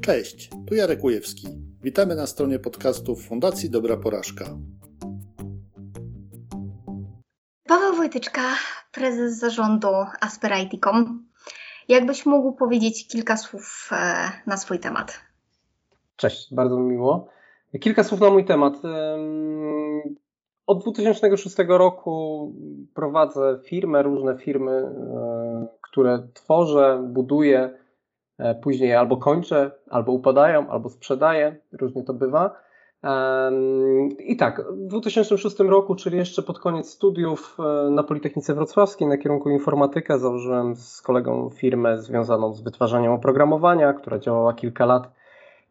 Cześć, tu Jarek Ujewski. Witamy na stronie podcastów Fundacji Dobra Porażka. Paweł Wojtyczka, prezes zarządu Asperity.com. Jakbyś mógł powiedzieć kilka słów e, na swój temat? Cześć, bardzo mi miło. Kilka słów na mój temat. Od 2006 roku prowadzę firmę, różne firmy, e, które tworzę, buduję, później albo kończę, albo upadają, albo sprzedaję, różnie to bywa. I tak, w 2006 roku, czyli jeszcze pod koniec studiów e, na Politechnice Wrocławskiej na kierunku informatyka, założyłem z kolegą firmę związaną z wytwarzaniem oprogramowania, która działała kilka lat.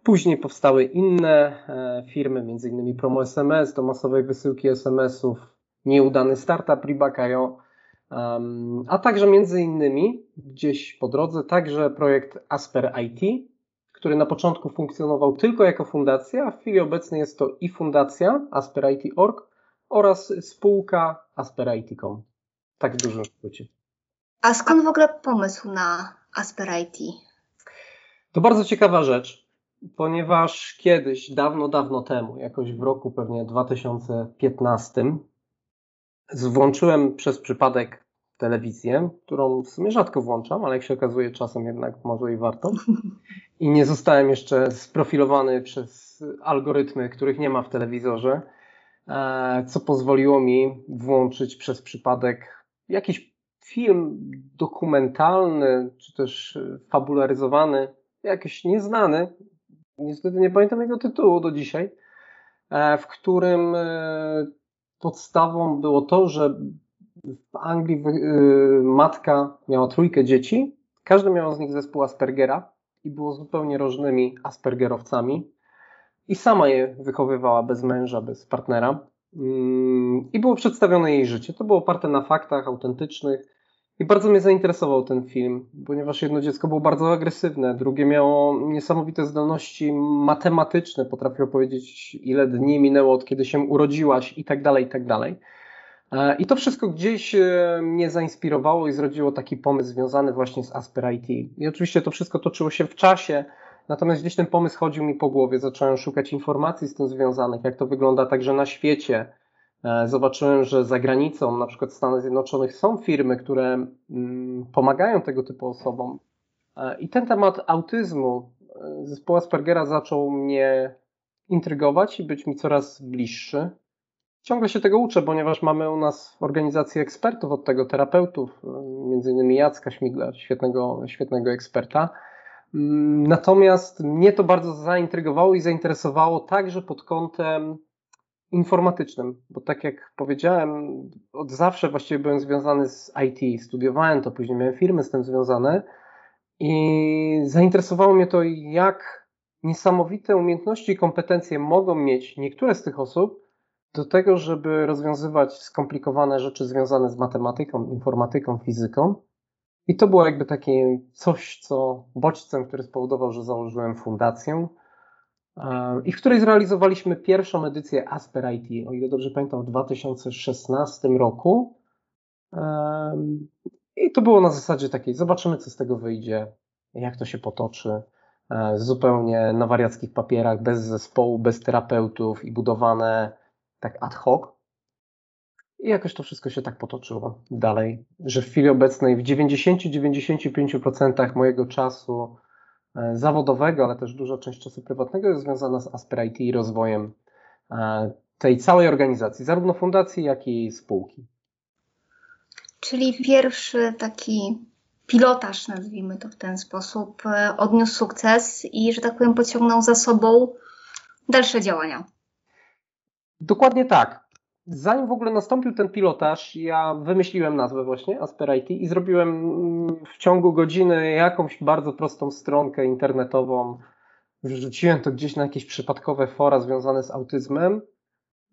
Później powstały inne e, firmy, m.in. Promo SMS do masowej wysyłki SMS-ów, nieudany startup Ribakajo, a także między innymi gdzieś po drodze także projekt Asper IT, który na początku funkcjonował tylko jako fundacja, a w chwili obecnej jest to i fundacja Asperity.org oraz spółka Asperity.com. Tak w dużym skrócie. A skąd w ogóle pomysł na Asperity? To bardzo ciekawa rzecz, ponieważ kiedyś, dawno, dawno temu, jakoś w roku pewnie 2015, włączyłem przez przypadek telewizję, którą w sumie rzadko włączam, ale jak się okazuje czasem jednak może i warto. I nie zostałem jeszcze sprofilowany przez algorytmy, których nie ma w telewizorze, e, co pozwoliło mi włączyć przez przypadek jakiś film dokumentalny, czy też fabularyzowany, jakiś nieznany, niestety nie pamiętam jego tytułu do dzisiaj, e, w którym e, podstawą było to, że w Anglii y, matka miała trójkę dzieci, każdy miał z nich zespół Aspergera i było zupełnie różnymi Aspergerowcami. I sama je wychowywała bez męża, bez partnera. Mm, i było przedstawione jej życie. To było oparte na faktach autentycznych i bardzo mnie zainteresował ten film, ponieważ jedno dziecko było bardzo agresywne, drugie miało niesamowite zdolności matematyczne, potrafiło powiedzieć ile dni minęło od kiedy się urodziłaś i tak dalej, i tak dalej. E, I to wszystko gdzieś e, mnie zainspirowało i zrodziło taki pomysł związany właśnie z Asper IT. I oczywiście to wszystko toczyło się w czasie, natomiast gdzieś ten pomysł chodził mi po głowie. Zacząłem szukać informacji z tym związanych, jak to wygląda także na świecie. E, zobaczyłem, że za granicą, na przykład w Stanach Zjednoczonych, są firmy, które mm, pomagają tego typu osobom. I ten temat autyzmu, zespołu Aspergera zaczął mnie intrygować i być mi coraz bliższy. Ciągle się tego uczę, ponieważ mamy u nas w organizacji ekspertów od tego, terapeutów, między innymi Jacka Śmigla, świetnego, świetnego eksperta. Mm, natomiast mnie to bardzo zaintrygowało i zainteresowało także pod kątem informatycznym, bo tak jak powiedziałem, od zawsze właściwie byłem związany z IT, studiowałem to, później miałem firmy z tym związane i zainteresowało mnie to, jak niesamowite umiejętności i kompetencje mogą mieć niektóre z tych osób, do tego, żeby rozwiązywać skomplikowane rzeczy związane z matematyką, informatyką, fizyką. I to było jakby takie coś, co bodźcem, który spowodował, że założyłem fundację i w której zrealizowaliśmy pierwszą edycję Asper IT, o ile dobrze pamiętam, w 2016 roku. E, I to było na zasadzie takiej, zobaczymy, co z tego wyjdzie, jak to się potoczy. E, zupełnie na wariackich papierach, bez zespołu, bez terapeutów i budowane tak ad hoc. I jakoś to wszystko się tak potoczyło dalej, że w chwili obecnej w 90-95% mojego czasu e, zawodowego, ale też duża część czasu prywatnego jest związana z Asper IT i rozwojem e, tej całej organizacji, zarówno fundacji, jak i spółki. Czyli pierwszy taki pilotaż, nazwijmy to w ten sposób, e, odniósł sukces i, że tak powiem, pociągnął za sobą dalsze działania. Dokładnie tak. Zanim w ogóle nastąpił ten pilotaż, ja wymyśliłem nazwę właśnie Asperity i zrobiłem mm, w ciągu godziny jakąś bardzo prostą stronkę internetową. Wrzuciłem to gdzieś na jakieś przypadkowe fora związane z autyzmem.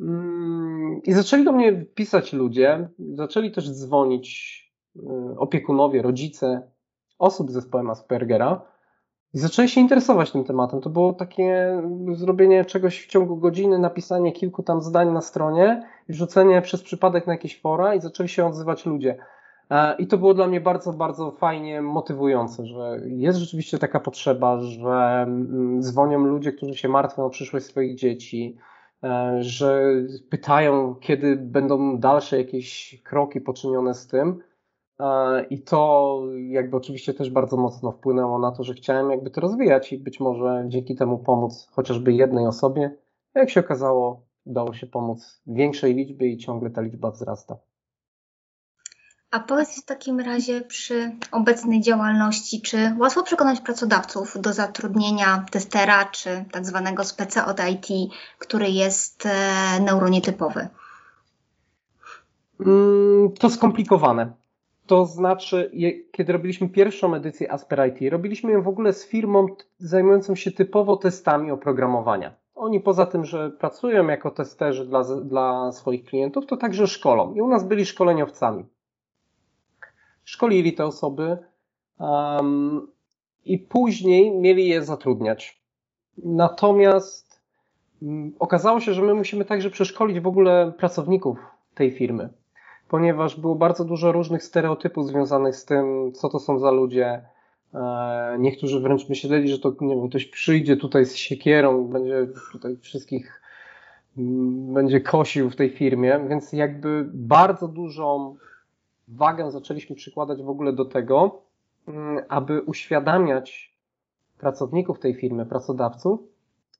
Mm, I zaczęli do mnie pisać ludzie, zaczęli też dzwonić y, opiekunowie, rodzice osób z zespołem Aspergera i zaczęli się interesować tym tematem. To było takie zrobienie czegoś w ciągu godziny, napisanie kilku tam zdań na stronie, wrzucenie przez przypadek na jakieś fora i zaczęli się odzywać ludzie. I to było dla mnie bardzo, bardzo fajnie motywujące, że jest rzeczywiście taka potrzeba, że mm, dzwonią ludzie, którzy się martwią o przyszłość swoich dzieci, e, że pytają, kiedy będą dalsze jakieś kroki poczynione z tym. E, I to jakby oczywiście też bardzo mocno wpłynęło na to, że chciałem jakby to rozwijać i być może dzięki temu pomóc chociażby jednej osobie. Jak się okazało, udało się pomóc większej liczbie i ciągle ta liczba wzrasta. A powiedz w takim razie przy obecnej działalności, czy łatwo przekonać pracodawców do zatrudnienia testera, czy tak zwanego speca od IT, który jest e, neuronietypowy? Mm, to skomplikowane. To znaczy, kiedy robiliśmy pierwszą edycję Asper IT, robiliśmy ją w ogóle z firmą zajmującą się typowo testami oprogramowania. Oni poza tym, że pracują jako testerzy dla, dla swoich klientów, to także szkolą. I u nas byli szkoleniowcami szkolili te osoby um, i później mieli je zatrudniać. Natomiast um, okazało się, że my musimy także przeszkolić w ogóle pracowników tej firmy, ponieważ było bardzo dużo różnych stereotypów związanych z tym, co to są za ludzie. E, niektórzy wręcz myśleli, że to nie wiem, ktoś przyjdzie tutaj z siekierą, będzie tutaj wszystkich mm, będzie kosił w tej firmie, więc jakby bardzo dużą wagę zaczęliśmy przykładać w ogóle do tego, mm, aby uświadamiać pracowników tej firmy, pracodawców,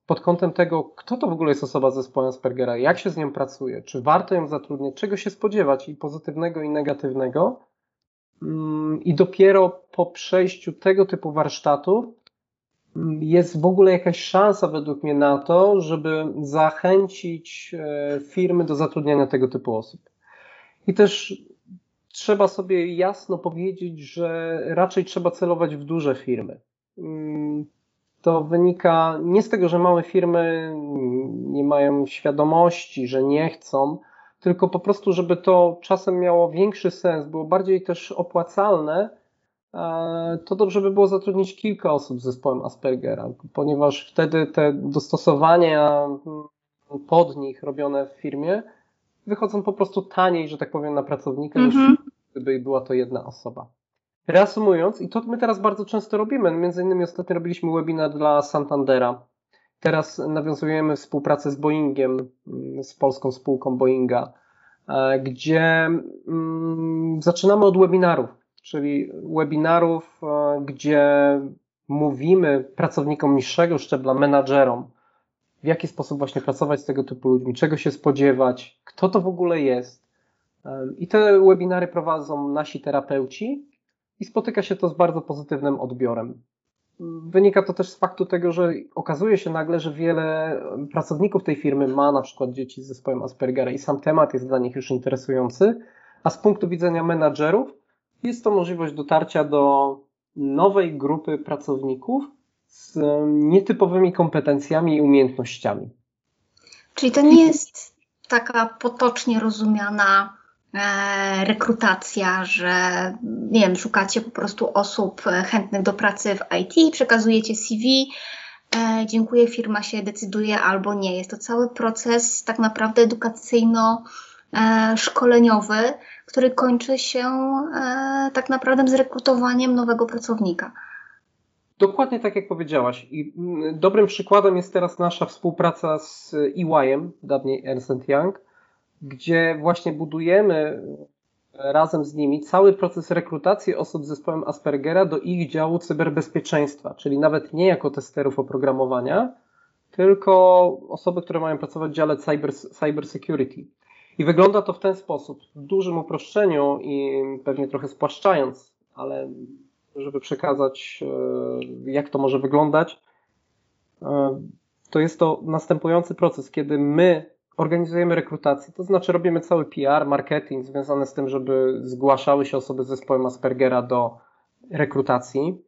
pod kątem tego, kto to w ogóle jest osoba z zespołem Aspergera, jak się z nią pracuje, czy warto ją zatrudniać, czego się spodziewać i pozytywnego i negatywnego. Mm, I dopiero po przejściu tego typu warsztatów mm, jest w ogóle jakaś szansa według mnie na to, żeby zachęcić e, firmy do zatrudniania tego typu osób. I też trzeba sobie jasno powiedzieć, że raczej trzeba celować w duże firmy. To wynika nie z tego, że małe firmy nie mają świadomości, że nie chcą, tylko po prostu, żeby to czasem miało większy sens, było bardziej też opłacalne, to dobrze by było zatrudnić kilka osób z zespołem Aspergera, ponieważ wtedy te dostosowania mm, pod nich robione w firmie wychodzą po prostu taniej, że tak powiem, na pracownika, mm -hmm. niż gdyby była to jedna osoba. Reasumując, i to my teraz bardzo często robimy, między innymi ostatnio robiliśmy webinar dla Santandera. Teraz nawiązujemy współpracę z Boeingiem, mm, z polską spółką Boeinga, e, gdzie mm, zaczynamy od webinarów, czyli webinarów, e, gdzie mówimy pracownikom niższego szczebla, menadżerom, w jaki sposób właśnie pracować z tego typu ludźmi, czego się spodziewać, kto to w ogóle jest. I te webinary prowadzą nasi terapeuci i spotyka się to z bardzo pozytywnym odbiorem. Wynika to też z faktu tego, że okazuje się nagle, że wiele pracowników tej firmy ma na przykład dzieci z zespołem Aspergera i sam temat jest dla nich już interesujący, a z punktu widzenia menadżerów jest to możliwość dotarcia do nowej grupy pracowników z nietypowymi kompetencjami i umiejętnościami. Czyli to nie jest taka potocznie rozumiana rekrutacja, że nie wiem, szukacie po prostu osób chętnych do pracy w IT, przekazujecie CV, e, dziękuję, firma się decyduje albo nie. Jest to cały proces tak naprawdę edukacyjno-szkoleniowy, e, który kończy się tak naprawdę z rekrutowaniem nowego pracownika. Dokładnie tak jak powiedziałaś. I mm, dobrym przykładem jest teraz nasza współpraca z EY-em, dawniej Ernst Young, gdzie właśnie budujemy razem z nimi cały proces rekrutacji osób z zespołem Aspergera do ich działu cyberbezpieczeństwa, czyli nawet nie jako testerów oprogramowania, tylko osoby, które mają pracować w dziale cyber, cyber security. I wygląda to w ten sposób, w dużym uproszczeniu i pewnie trochę spłaszczając, ale żeby przekazać, e, jak to może wyglądać, e, to jest to następujący proces, kiedy my organizujemy rekrutację, to znaczy robimy cały PR, marketing związany z tym, żeby zgłaszały się osoby z zespołem Aspergera do rekrutacji.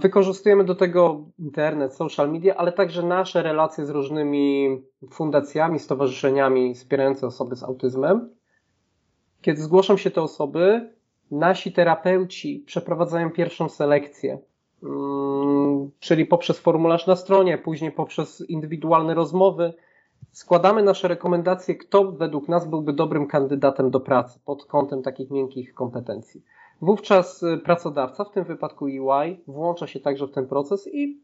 Wykorzystujemy do tego internet, social media, ale także nasze relacje z różnymi fundacjami, stowarzyszeniami wspierającymi osoby z autyzmem. Kiedy zgłoszą się te osoby, nasi terapeuci przeprowadzają pierwszą selekcję, mm, czyli poprzez formularz na stronie, później poprzez indywidualne rozmowy składamy nasze rekomendacje, kto według nas byłby dobrym kandydatem do pracy pod kątem takich miękkich kompetencji. Wówczas y, pracodawca, w tym wypadku EY, włącza się także w ten proces i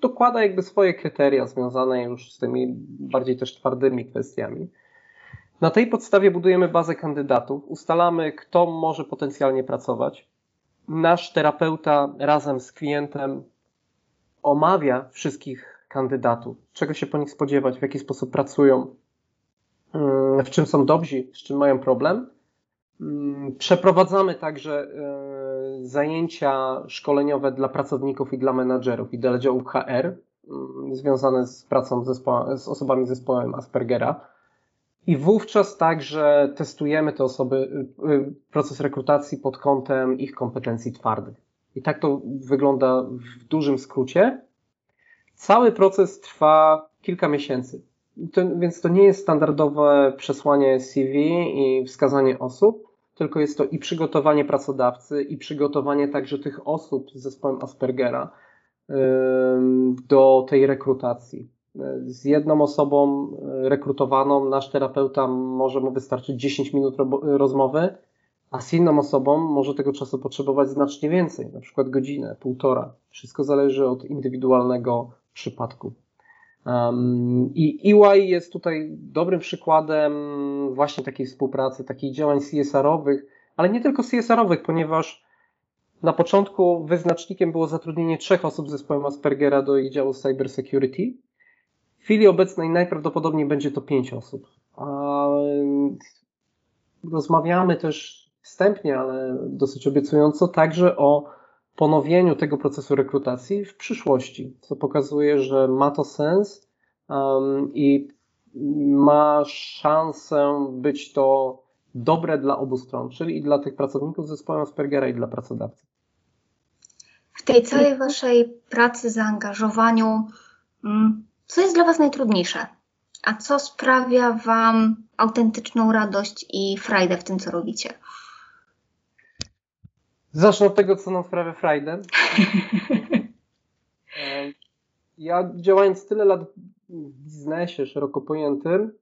dokłada jakby swoje kryteria związane już z tymi bardziej też twardymi kwestiami. Na tej podstawie budujemy bazę kandydatów, ustalamy, kto może potencjalnie pracować. Nasz terapeuta razem z klientem omawia wszystkich kandydatów, czego się po nich spodziewać, w jaki sposób pracują, mm, w czym są dobrzy, z czym mają problem. Mm, przeprowadzamy także e, zajęcia szkoleniowe dla pracowników i dla menadżerów i dla działów HR mm, związane z pracą z osobami z zespołem Aspergera. I wówczas także testujemy te osoby, y, y, proces rekrutacji pod kątem ich kompetencji twardych. I tak to wygląda w dużym skrócie. Cały proces trwa kilka miesięcy. To, więc to nie jest standardowe przesłanie CV i wskazanie osób, tylko jest to i przygotowanie pracodawcy, i przygotowanie także tych osób z zespołem Aspergera do tej rekrutacji. Z jedną osobą rekrutowaną nasz terapeuta może mu wystarczyć 10 minut rozmowy, a z inną osobą może tego czasu potrzebować znacznie więcej, na przykład godzinę, półtora. Wszystko zależy od indywidualnego przypadku. Um, I EY jest tutaj dobrym przykładem właśnie takiej współpracy, takich działań CSR-owych, ale nie tylko CSR-owych, ponieważ na początku wyznacznikiem było zatrudnienie trzech osób z zespołem Aspergera do ich działu Cybersecurity. W chwili obecnej najprawdopodobniej będzie to pięć osób. Rozmawiamy też wstępnie, ale dosyć obiecująco, także o ponowieniu tego procesu rekrutacji w przyszłości, co pokazuje, że ma to sens um, i ma szansę być to dobre dla obu stron, czyli i dla tych pracowników zespołu Aspergera i dla pracodawcy. W tej całej Waszej pracy, zaangażowaniu, mm, co jest dla Was najtrudniejsze? A co sprawia Wam autentyczną radość i frajdę w tym, co robicie? Zacznę od tego, co nam sprawia frajdę. E, ja działając tyle lat w biznesie szeroko pojętym,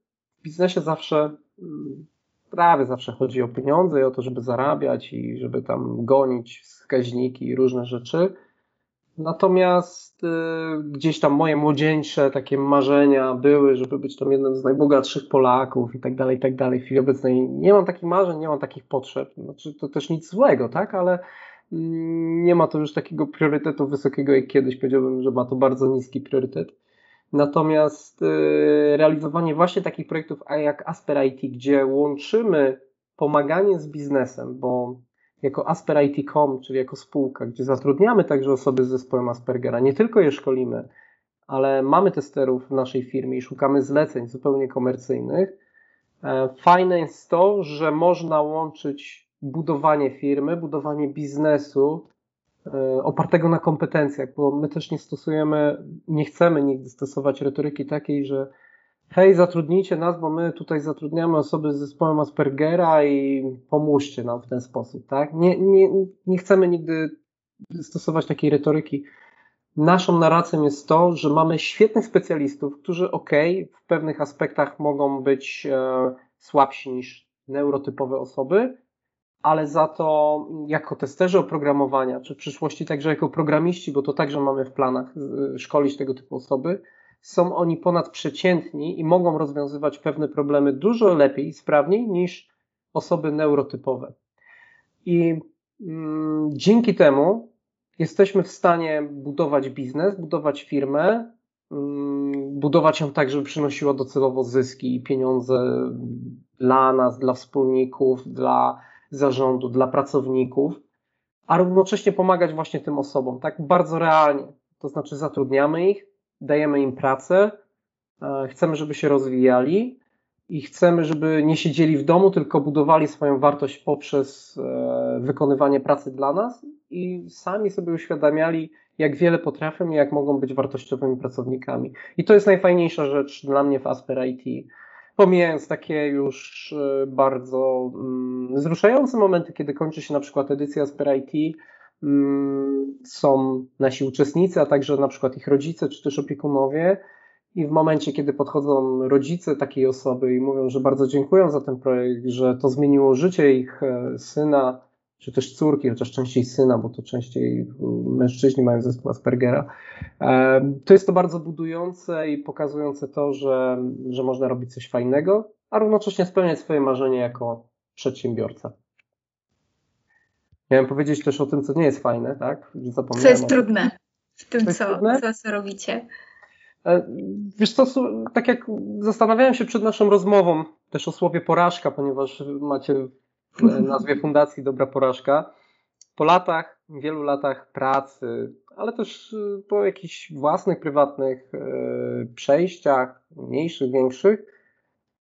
w biznesie zawsze, mm, prawie zawsze chodzi o pieniądze i o to, żeby zarabiać i żeby tam gonić wskaźniki i różne rzeczy. Natomiast y, gdzieś tam moje młodzieńcze takie marzenia były, żeby być tam jednym z najbogatszych Polaków i tak dalej, i tak dalej. W chwili obecnej nie mam takich marzeń, nie mam takich potrzeb. Znaczy, to też nic złego, tak? Ale mm, nie ma to już takiego priorytetu wysokiego jak kiedyś. Powiedziałbym, że ma to bardzo niski priorytet. Natomiast y, realizowanie właśnie takich projektów jak Asper IT, gdzie łączymy pomaganie z biznesem, bo jako Asper IT.com, czyli jako spółka, gdzie zatrudniamy także osoby z zespołem Aspergera, nie tylko je szkolimy, ale mamy testerów w naszej firmie i szukamy zleceń zupełnie komercyjnych. E, fajne jest to, że można łączyć budowanie firmy, budowanie biznesu e, opartego na kompetencjach, bo my też nie stosujemy, nie chcemy nigdy stosować retoryki takiej, że hej, zatrudnijcie nas, bo my tutaj zatrudniamy osoby z zespołem Aspergera i pomóżcie nam w ten sposób, tak? Nie, nie, nie chcemy nigdy stosować takiej retoryki. Naszą narracją jest to, że mamy świetnych specjalistów, którzy ok, w pewnych aspektach mogą być e, słabsi niż neurotypowe osoby, ale za to jako testerzy oprogramowania, czy w przyszłości także jako programiści, bo to także mamy w planach e, szkolić tego typu osoby, są oni ponadprzeciętni i mogą rozwiązywać pewne problemy dużo lepiej i sprawniej niż osoby neurotypowe. I mm, dzięki temu jesteśmy w stanie budować biznes, budować firmę, mm, budować ją tak, żeby przynosiła docelowo zyski i pieniądze dla nas, dla wspólników, dla zarządu, dla pracowników, a równocześnie pomagać właśnie tym osobom, tak bardzo realnie. To znaczy zatrudniamy ich, dajemy im pracę, e, chcemy, żeby się rozwijali i chcemy, żeby nie siedzieli w domu, tylko budowali swoją wartość poprzez e, wykonywanie pracy dla nas i sami sobie uświadamiali, jak wiele potrafią i jak mogą być wartościowymi pracownikami. I to jest najfajniejsza rzecz dla mnie w Asper IT. Pomijając takie już e, bardzo mm, wzruszające momenty, kiedy kończy się na przykład edycja Asper IT, są nasi uczestnicy, a także na przykład ich rodzice czy też opiekunowie I w momencie, kiedy podchodzą rodzice takiej osoby i mówią, że bardzo dziękują za ten projekt, że to zmieniło życie ich e, syna, czy też córki, chociaż częściej syna, bo to częściej mężczyźni mają zespół Aspergera, e, to jest to bardzo budujące i pokazujące to, że, że można robić coś fajnego, a równocześnie spełniać swoje marzenie jako przedsiębiorca. Miałem powiedzieć też o tym, co nie jest fajne, tak? Zapomniałem co jest trudne w tym, co, co, co robicie. E, wiesz co, tak jak zastanawiałem się przed naszą rozmową też o słowie porażka, ponieważ macie w nazwie fundacji Dobra Porażka. Po latach, wielu latach pracy, ale też e, po jakichś własnych, prywatnych e, przejściach, mniejszych, większych,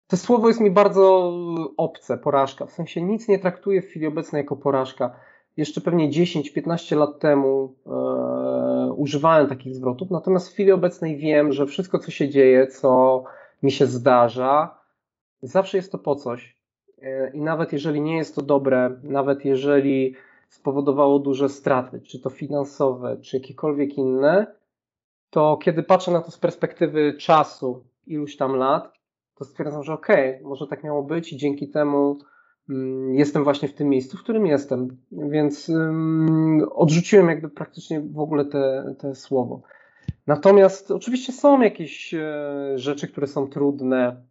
to słowo jest mi bardzo obce, porażka. W sensie nic nie traktuję w chwili obecnej jako porażka. Jeszcze pewnie 10-15 lat temu e, używałem takich zwrotów, natomiast w chwili obecnej wiem, że wszystko, co się dzieje, co mi się zdarza, zawsze jest to po coś. E, I nawet jeżeli nie jest to dobre, nawet jeżeli spowodowało duże straty, czy to finansowe, czy jakiekolwiek inne, to kiedy patrzę na to z perspektywy czasu, iluś tam lat, to stwierdzam, że okej, okay, może tak miało być i dzięki temu mm, jestem właśnie w tym miejscu, w którym jestem. Więc um, odrzuciłem jakby praktycznie w ogóle te, te słowo. Natomiast oczywiście są jakieś e, rzeczy, które są trudne.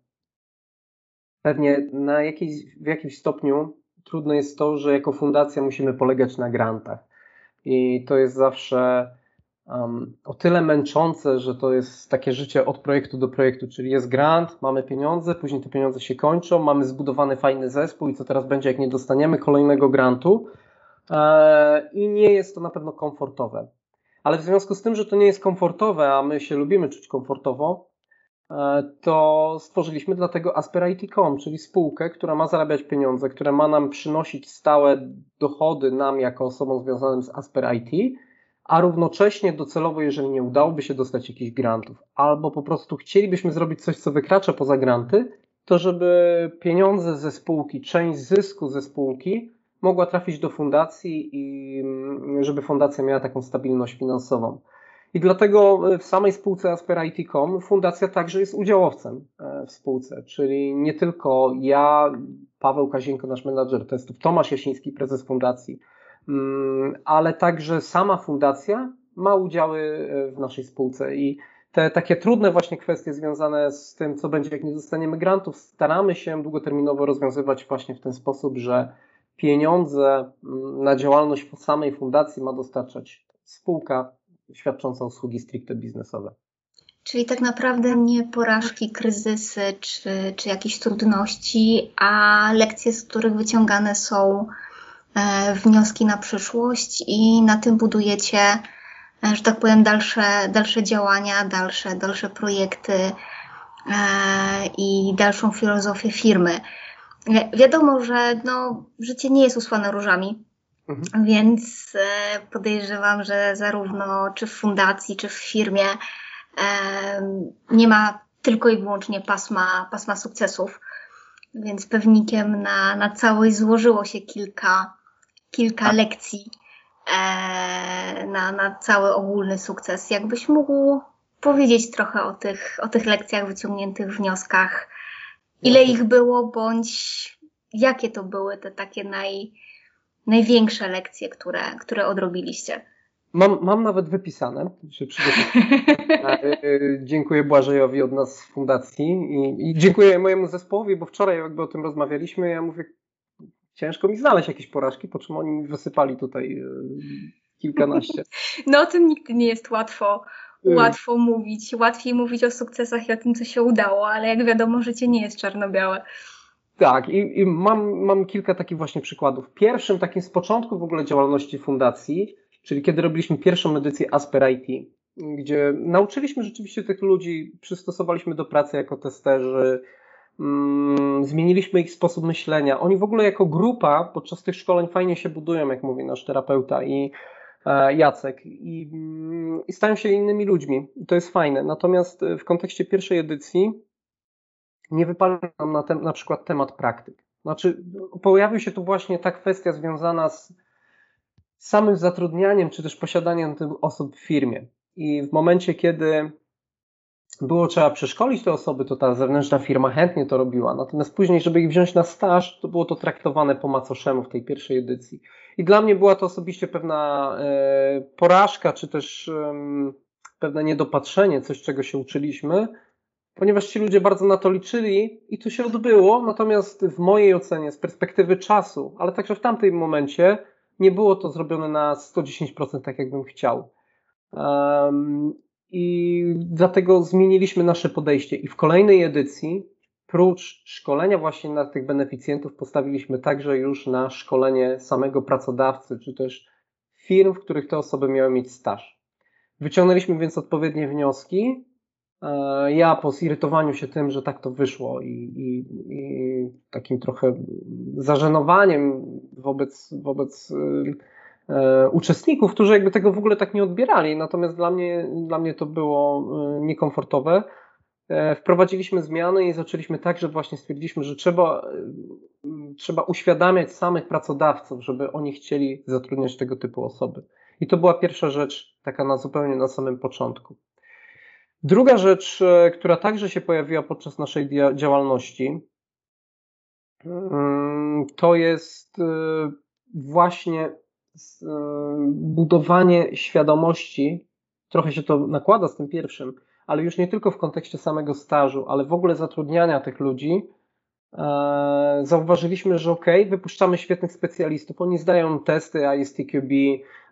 Pewnie na jakiejś, w jakimś stopniu trudne jest to, że jako fundacja musimy polegać na grantach. I to jest zawsze um, o tyle męczące, że to jest takie życie od projektu do projektu, czyli jest grant, mamy pieniądze, później te pieniądze się kończą, mamy zbudowany fajny zespół i co teraz będzie, jak nie dostaniemy kolejnego grantu. E, I nie jest to na pewno komfortowe. Ale w związku z tym, że to nie jest komfortowe, a my się lubimy czuć komfortowo, e, to stworzyliśmy dlatego Asper.IT.com, czyli spółkę, która ma zarabiać pieniądze, która ma nam przynosić stałe dochody nam jako osobom związanym z Asper IT, a równocześnie docelowo, jeżeli nie udałoby się dostać jakichś grantów, albo po prostu chcielibyśmy zrobić coś, co wykracza poza granty, to żeby pieniądze ze spółki, część zysku ze spółki mogła trafić do fundacji i mm, żeby fundacja miała taką stabilność finansową. I dlatego w samej spółce Asper.IT.com fundacja także jest udziałowcem e, w spółce, czyli nie tylko ja, Paweł Kazienko, nasz menadżer testów, Tomasz Jasiński, prezes fundacji, ale także sama fundacja ma udziały e, w naszej spółce i te takie trudne właśnie kwestie związane z tym, co będzie, jak nie dostaniemy grantów, staramy się długoterminowo rozwiązywać właśnie w ten sposób, że pieniądze mm, na działalność samej fundacji ma dostarczać spółka świadcząca usługi stricte biznesowe. Czyli tak naprawdę nie porażki, kryzysy czy, czy jakieś trudności, a lekcje, z których wyciągane są wnioski na przyszłość i na tym budujecie, e, że tak powiem, dalsze, dalsze działania, dalsze, dalsze projekty e, i dalszą filozofię firmy. Wiadomo, że no, życie nie jest usłane różami, mhm. więc podejrzewam, że zarówno czy w fundacji, czy w firmie nie ma tylko i wyłącznie pasma, pasma sukcesów, więc pewnikiem na, na całość złożyło się kilka kilka lekcji e, na, na cały ogólny sukces. Jakbyś mógł powiedzieć trochę o tych, o tych lekcjach, wyciągniętych wnioskach, ile ich było, bądź jakie to były te takie naj, największe lekcje, które, które odrobiliście? Mam, mam nawet wypisane. Dziękuję Błażejowi od nas z fundacji i, i, dziękuję mojemu zespołowi, bo wczoraj jakby o tym rozmawialiśmy. Ja mówię, ciężko mi znaleźć jakieś porażki, po czym oni mi wysypali tutaj e, kilkanaście. No o tym nigdy nie jest łatwo, y. łatwo mówić. Łatwiej mówić o sukcesach i o tym, co się udało, ale jak wiadomo, życie nie jest czarno-białe. Tak, i, i mam, mam kilka takich właśnie przykładów. Pierwszym takim z początku w ogóle działalności fundacji, czyli kiedy robiliśmy pierwszą edycję Asper IT, gdzie nauczyliśmy rzeczywiście tych ludzi, przystosowaliśmy do pracy jako testerzy, zmieniliśmy ich sposób myślenia. Oni w ogóle jako grupa podczas tych szkoleń fajnie się budują, jak mówi nasz terapeuta i e, Jacek, i, mm, i stają się innymi ludźmi. To jest fajne. Natomiast w kontekście pierwszej edycji nie wypadł nam na, na przykład temat praktyk. Znaczy, pojawił się tu właśnie ta kwestia związana z samym zatrudnianiem, czy też posiadaniem tych osób w firmie. I w momencie, kiedy było trzeba przeszkolić te osoby, to ta zewnętrzna firma chętnie to robiła. Natomiast później, żeby ich wziąć na staż, to było to traktowane po macoszemu w tej pierwszej edycji. I dla mnie była to osobiście pewna e, porażka, czy też pewne niedopatrzenie, coś czego się uczyliśmy, ponieważ ci ludzie bardzo na to liczyli i to się odbyło. Natomiast w mojej ocenie, z perspektywy czasu, ale także w tamtym momencie, nie było to zrobione na 110% tak, jakbym chciał. I dlatego zmieniliśmy nasze podejście. I w kolejnej edycji, prócz szkolenia właśnie na tych beneficjentów, postawiliśmy także już na szkolenie samego pracodawcy, czy też firm, w których te osoby miały mieć staż. Wyciągnęliśmy więc odpowiednie wnioski. E, ja po zirytowaniu się tym, że tak to wyszło i, i, i takim trochę zażenowaniem wobec, wobec e, uczestników, którzy jakby tego w ogóle tak nie odbierali. Natomiast dla mnie, dla mnie to było e, niekomfortowe. Wprowadziliśmy zmiany i zaczęliśmy tak, że właśnie stwierdziliśmy, że trzeba, trzeba uświadamiać samych pracodawców, żeby oni chcieli zatrudniać tego typu osoby. I to była pierwsza rzecz, taka na zupełnie na samym początku. Druga rzecz, e, która także się pojawiła podczas naszej działalności, mm, to jest e, właśnie e, budowanie świadomości. Trochę się to nakłada z tym pierwszym, ale już nie tylko w kontekście samego stażu, ale w ogóle zatrudniania tych ludzi. Zauważyliśmy, że ok, wypuszczamy świetnych specjalistów, oni zdają testy ISTQB,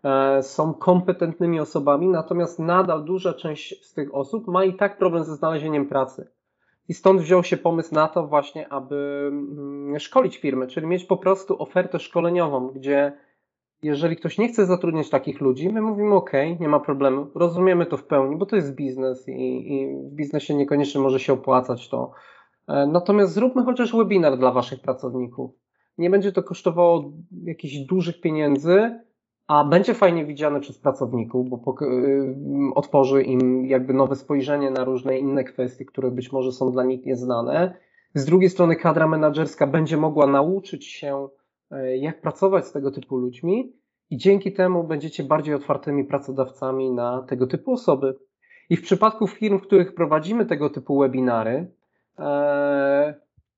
E, są kompetentnymi osobami, natomiast nadal duża część z tych osób ma i tak problem ze znalezieniem pracy. I stąd wziął się pomysł na to właśnie, aby mm, szkolić firmy, czyli mieć po prostu ofertę szkoleniową, gdzie jeżeli ktoś nie chce zatrudniać takich ludzi, my mówimy OK, nie ma problemu, rozumiemy to w pełni, bo to jest biznes i, i w biznesie niekoniecznie może się opłacać to. E, natomiast zróbmy chociaż webinar dla Waszych pracowników. Nie będzie to kosztowało jakichś dużych pieniędzy, a będzie fajnie widziane przez pracowników, bo y, otworzy im jakby nowe spojrzenie na różne inne kwestie, które być może są dla nich nieznane. Z drugiej strony kadra menedżerska będzie mogła nauczyć się, jak pracować z tego typu ludźmi i dzięki temu będziecie bardziej otwartymi pracodawcami na tego typu osoby. I w przypadku firm, w których prowadzimy tego typu webinary, e,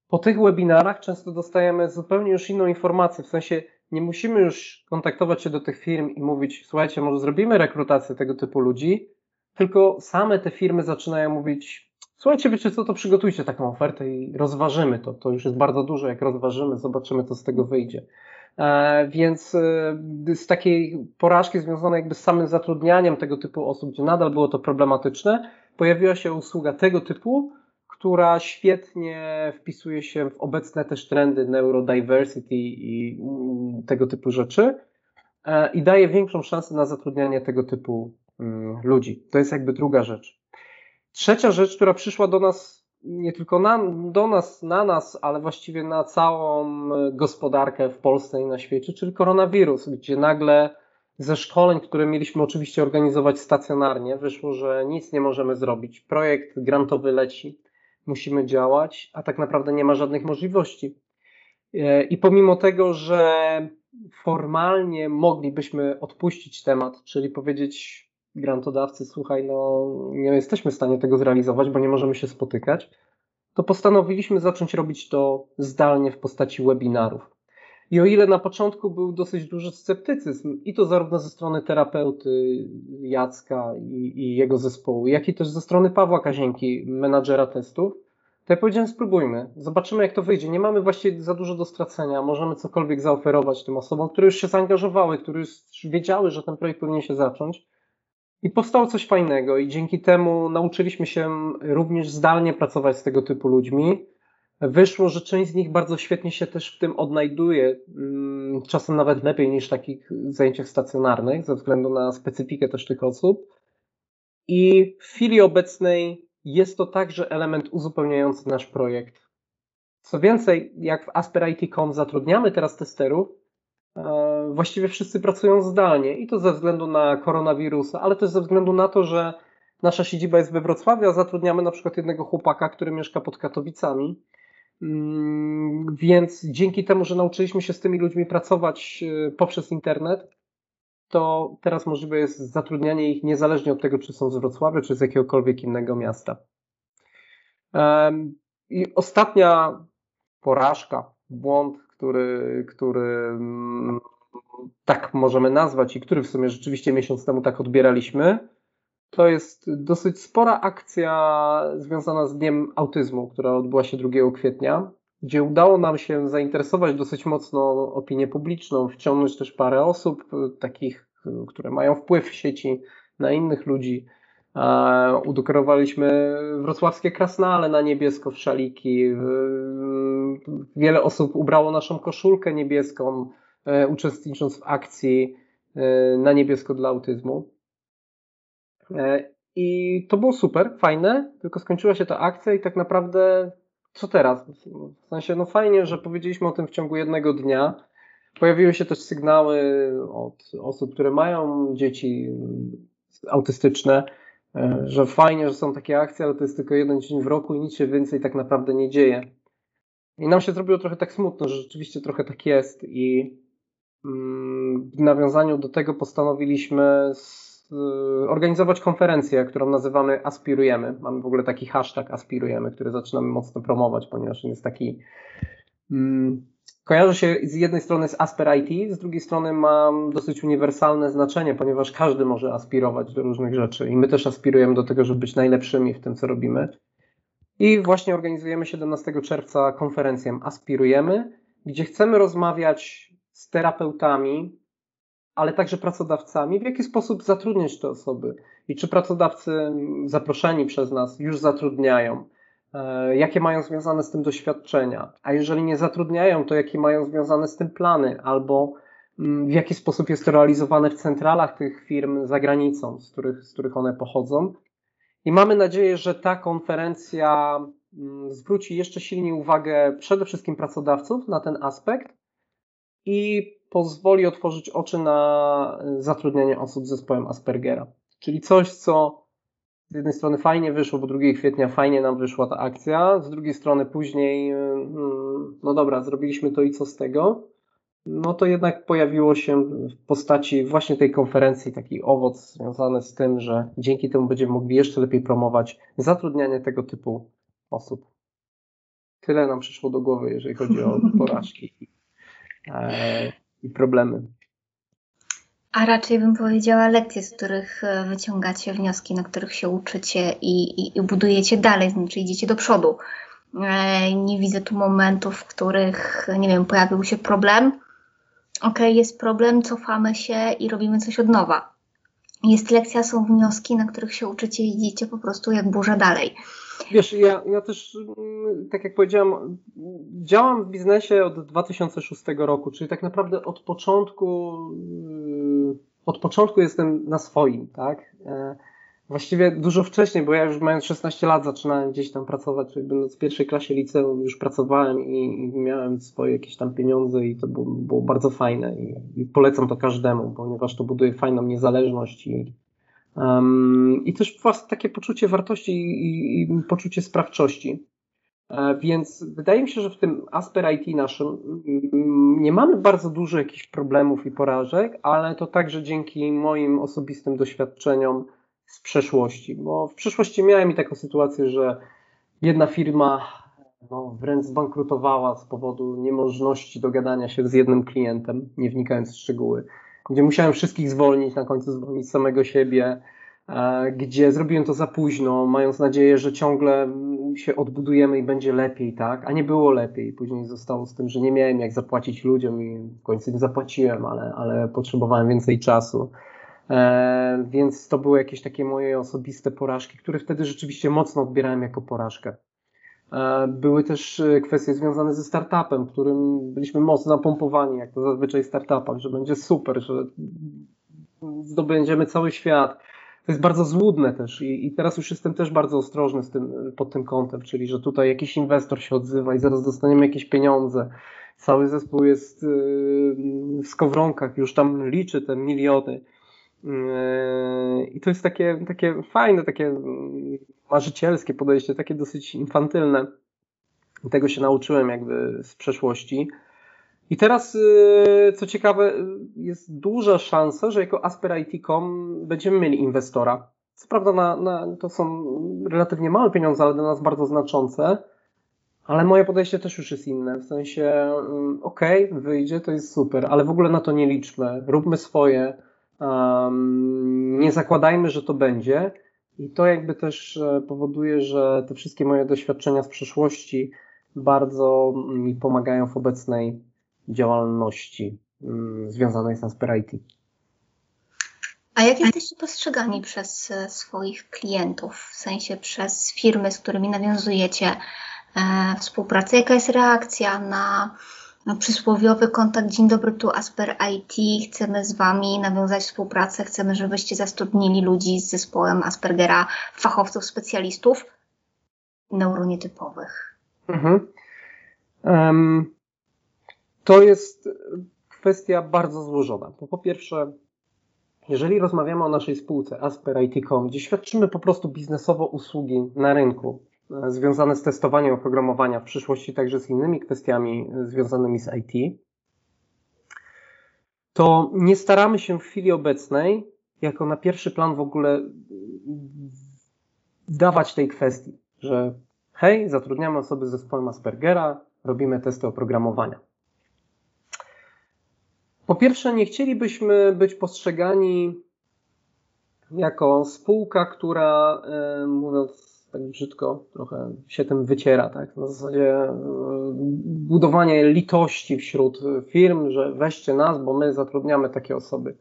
po tych webinarach często dostajemy zupełnie już inną informację, w sensie nie musimy już kontaktować się do tych firm i mówić, słuchajcie, może zrobimy rekrutację tego typu ludzi, tylko same te firmy zaczynają mówić, słuchajcie, wiecie co, to przygotujcie taką ofertę i rozważymy to. To już jest bardzo dużo, jak rozważymy, zobaczymy, co z tego wyjdzie. E, więc e, z takiej porażki związanej jakby z samym zatrudnianiem tego typu osób, gdzie nadal było to problematyczne, pojawiła się usługa tego typu, która świetnie wpisuje się w obecne też trendy neurodiversity i mm, tego typu rzeczy e, i daje większą szansę na zatrudnianie tego typu mm, ludzi. To jest jakby druga rzecz. Trzecia rzecz, która przyszła do nas, nie tylko na, do nas, na nas, ale właściwie na całą gospodarkę w Polsce i na świecie, czyli koronawirus, gdzie nagle ze szkoleń, które mieliśmy oczywiście organizować stacjonarnie, wyszło, że nic nie możemy zrobić. Projekt grantowy leci musimy działać, a tak naprawdę nie ma żadnych możliwości. E, I pomimo tego, że formalnie moglibyśmy odpuścić temat, czyli powiedzieć grantodawcy, słuchaj, no nie jesteśmy w stanie tego zrealizować, bo nie możemy się spotykać, to postanowiliśmy zacząć robić to zdalnie w postaci webinarów. I o ile na początku był dosyć duży sceptycyzm, i to zarówno ze strony terapeuty Jacka i, i jego zespołu, jak i też ze strony Pawła Kazienki, menadżera testów, to ja powiedziałem, spróbujmy, zobaczymy jak to wyjdzie. Nie mamy właściwie za dużo do stracenia, możemy cokolwiek zaoferować tym osobom, które już się zaangażowały, które już wiedziały, że ten projekt powinien się zacząć. I powstało coś fajnego, i dzięki temu nauczyliśmy się również zdalnie pracować z tego typu ludźmi wyszło, że część z nich bardzo świetnie się też w tym odnajduje, mm, czasem nawet lepiej niż w takich zajęciach stacjonarnych, ze względu na specyfikę też tych osób. I w chwili obecnej jest to także element uzupełniający nasz projekt. Co więcej, jak w Asper.IT.com zatrudniamy teraz testerów, e, właściwie wszyscy pracują zdalnie i to ze względu na koronawirusa, ale też ze względu na to, że nasza siedziba jest we Wrocławiu, a zatrudniamy na przykład jednego chłopaka, który mieszka pod Katowicami Mm, więc dzięki temu, że nauczyliśmy się z tymi ludźmi pracować e, poprzez internet, to teraz możliwe jest zatrudnianie ich niezależnie od tego, czy są z Wrocławia, czy z jakiegokolwiek innego miasta. I ostatnia porażka, błąd, który, który mm, tak możemy nazwać i który w sumie rzeczywiście miesiąc temu tak odbieraliśmy, to jest dosyć spora akcja związana z Dniem Autyzmu, która odbyła się 2 kwietnia, gdzie udało nam się zainteresować dosyć mocno opinię publiczną, wciągnąć też parę osób, takich, które mają wpływ w sieci na innych ludzi. Udekorowaliśmy wrocławskie krasnale na niebiesko w szaliki. Wiele osób ubrało naszą koszulkę niebieską, e, uczestnicząc w akcji e, na niebiesko dla autyzmu. E, I to było super, fajne, tylko skończyła się ta akcja i tak naprawdę co teraz? W sensie, no fajnie, że powiedzieliśmy o tym w ciągu jednego dnia. Pojawiły się też sygnały od osób, które mają dzieci autystyczne, e, że fajnie, że są takie akcje, ale to jest tylko jeden dzień w roku i nic się więcej tak naprawdę nie dzieje. I nam się zrobiło trochę tak smutno, że rzeczywiście trochę tak jest i w nawiązaniu do tego postanowiliśmy organizować konferencję, którą nazywamy Aspirujemy. Mamy w ogóle taki hashtag Aspirujemy, który zaczynamy mocno promować, ponieważ on jest taki. Mm, kojarzy się z jednej strony z Asper IT, z drugiej strony ma dosyć uniwersalne znaczenie, ponieważ każdy może aspirować do różnych rzeczy i my też aspirujemy do tego, żeby być najlepszymi w tym, co robimy. I właśnie organizujemy 17 czerwca konferencję Aspirujemy, gdzie chcemy rozmawiać z terapeutami, ale także pracodawcami, w jaki sposób zatrudniać te osoby? I czy pracodawcy zaproszeni przez nas już zatrudniają, e, jakie mają związane z tym doświadczenia, a jeżeli nie zatrudniają, to jakie mają związane z tym plany, albo mm, w jaki sposób jest to realizowane w centralach tych firm za granicą, z których, z których one pochodzą. I mamy nadzieję, że ta konferencja mm, zwróci jeszcze silniej uwagę przede wszystkim pracodawców na ten aspekt i pozwoli otworzyć oczy na zatrudnianie osób z zespołem Aspergera. Czyli coś, co z jednej strony fajnie wyszło, bo 2 kwietnia fajnie nam wyszła ta akcja, z drugiej strony później, mm, no dobra, zrobiliśmy to i co z tego? No to jednak pojawiło się w postaci właśnie tej konferencji taki owoc związany z tym, że dzięki temu będziemy mogli jeszcze lepiej promować zatrudnianie tego typu osób. Tyle nam przyszło do głowy, jeżeli chodzi o porażki. E, i problemy. A raczej bym powiedziała lekcje, z których e, wyciągacie wnioski, na których się uczycie i, i, i budujecie dalej, znaczy idziecie do przodu. E, nie widzę tu momentów, w których, nie wiem, pojawił się problem. Ok, jest problem, cofamy się i robimy coś od nowa. Jest lekcja, są wnioski, na których się uczycie i idziecie po prostu jak burza dalej. Wiesz, ja, ja też, mm, tak jak powiedziałam, działam w biznesie od 2006 roku, czyli tak naprawdę od początku, mm, od początku jestem na swoim, tak? E, właściwie dużo wcześniej, bo ja już mając 16 lat zaczynałem gdzieś tam pracować, czyli będąc w pierwszej klasie liceum już pracowałem i miałem swoje jakieś tam pieniądze i to było, było bardzo fajne i, i, polecam to każdemu, ponieważ to buduje fajną niezależność i, Um, I też właśnie takie poczucie wartości i, i poczucie sprawczości. E, więc wydaje mi się, że w tym Asper IT naszym mm, nie mamy bardzo dużo jakichś problemów i porażek, ale to także dzięki moim osobistym doświadczeniom z przeszłości. Bo w przeszłości miałem i taką sytuację, że jedna firma no, wręcz zbankrutowała z powodu niemożności dogadania się z jednym klientem, nie wnikając w szczegóły gdzie musiałem wszystkich zwolnić, na końcu zwolnić samego siebie, e, gdzie zrobiłem to za późno, mając nadzieję, że ciągle się odbudujemy i będzie lepiej, tak? A nie było lepiej. Później zostało z tym, że nie miałem jak zapłacić ludziom i w końcu im zapłaciłem, ale, ale potrzebowałem więcej czasu. E, więc to były jakieś takie moje osobiste porażki, które wtedy rzeczywiście mocno odbierałem jako porażkę. E, były też e, kwestie związane ze startupem, którym byliśmy mocno napompowani, jak to zazwyczaj w startupach, że będzie super, że zdobędziemy cały świat. To jest bardzo złudne też i, i teraz już jestem też bardzo ostrożny z tym, pod tym kątem, czyli że tutaj jakiś inwestor się odzywa i zaraz dostaniemy jakieś pieniądze. Cały zespół jest e, w skowronkach, już tam liczy te miliony. I to jest takie, takie fajne, takie marzycielskie podejście, takie dosyć infantylne. Tego się nauczyłem jakby z przeszłości. I teraz, y, co ciekawe, jest duża szansa, że jako Asper IT.com będziemy mieli inwestora. Co prawda na, na, to są relatywnie małe pieniądze, ale dla nas bardzo znaczące. Ale moje podejście też już jest inne. W sensie, mm, okej, okay, wyjdzie, to jest super, ale w ogóle na to nie liczmy. Róbmy swoje. Um, nie zakładajmy, że to będzie. I to jakby też e, powoduje, że te wszystkie moje doświadczenia z przeszłości bardzo mi pomagają w obecnej działalności um, związanej z Asper IT. A jak jesteście postrzegani przez e, swoich klientów, w sensie przez firmy, z którymi nawiązujecie e, współpracę? Jaka jest reakcja na, na przysłowiowy kontakt Dzień dobry, tu Asper IT, chcemy z Wami nawiązać współpracę, chcemy, żebyście zatrudnili ludzi z zespołem Aspergera, fachowców, specjalistów neuronietypowych? Mhm. Um, to jest kwestia bardzo złożona. Bo po pierwsze, jeżeli rozmawiamy o naszej spółce Asper IT.com, gdzie świadczymy po prostu biznesowo usługi na rynku związane z testowaniem oprogramowania, w przyszłości także z innymi kwestiami e, związanymi z IT, to nie staramy się w chwili obecnej jako na pierwszy plan w ogóle dawać tej kwestii, że hej, zatrudniamy osoby z zespołem Aspergera, robimy testy oprogramowania. Po pierwsze, nie chcielibyśmy być postrzegani jako spółka, która, e, mówiąc tak brzydko, trochę się tym wyciera, tak? Na zasadzie e, budowanie litości wśród firm, że weźcie nas, bo my zatrudniamy takie osoby.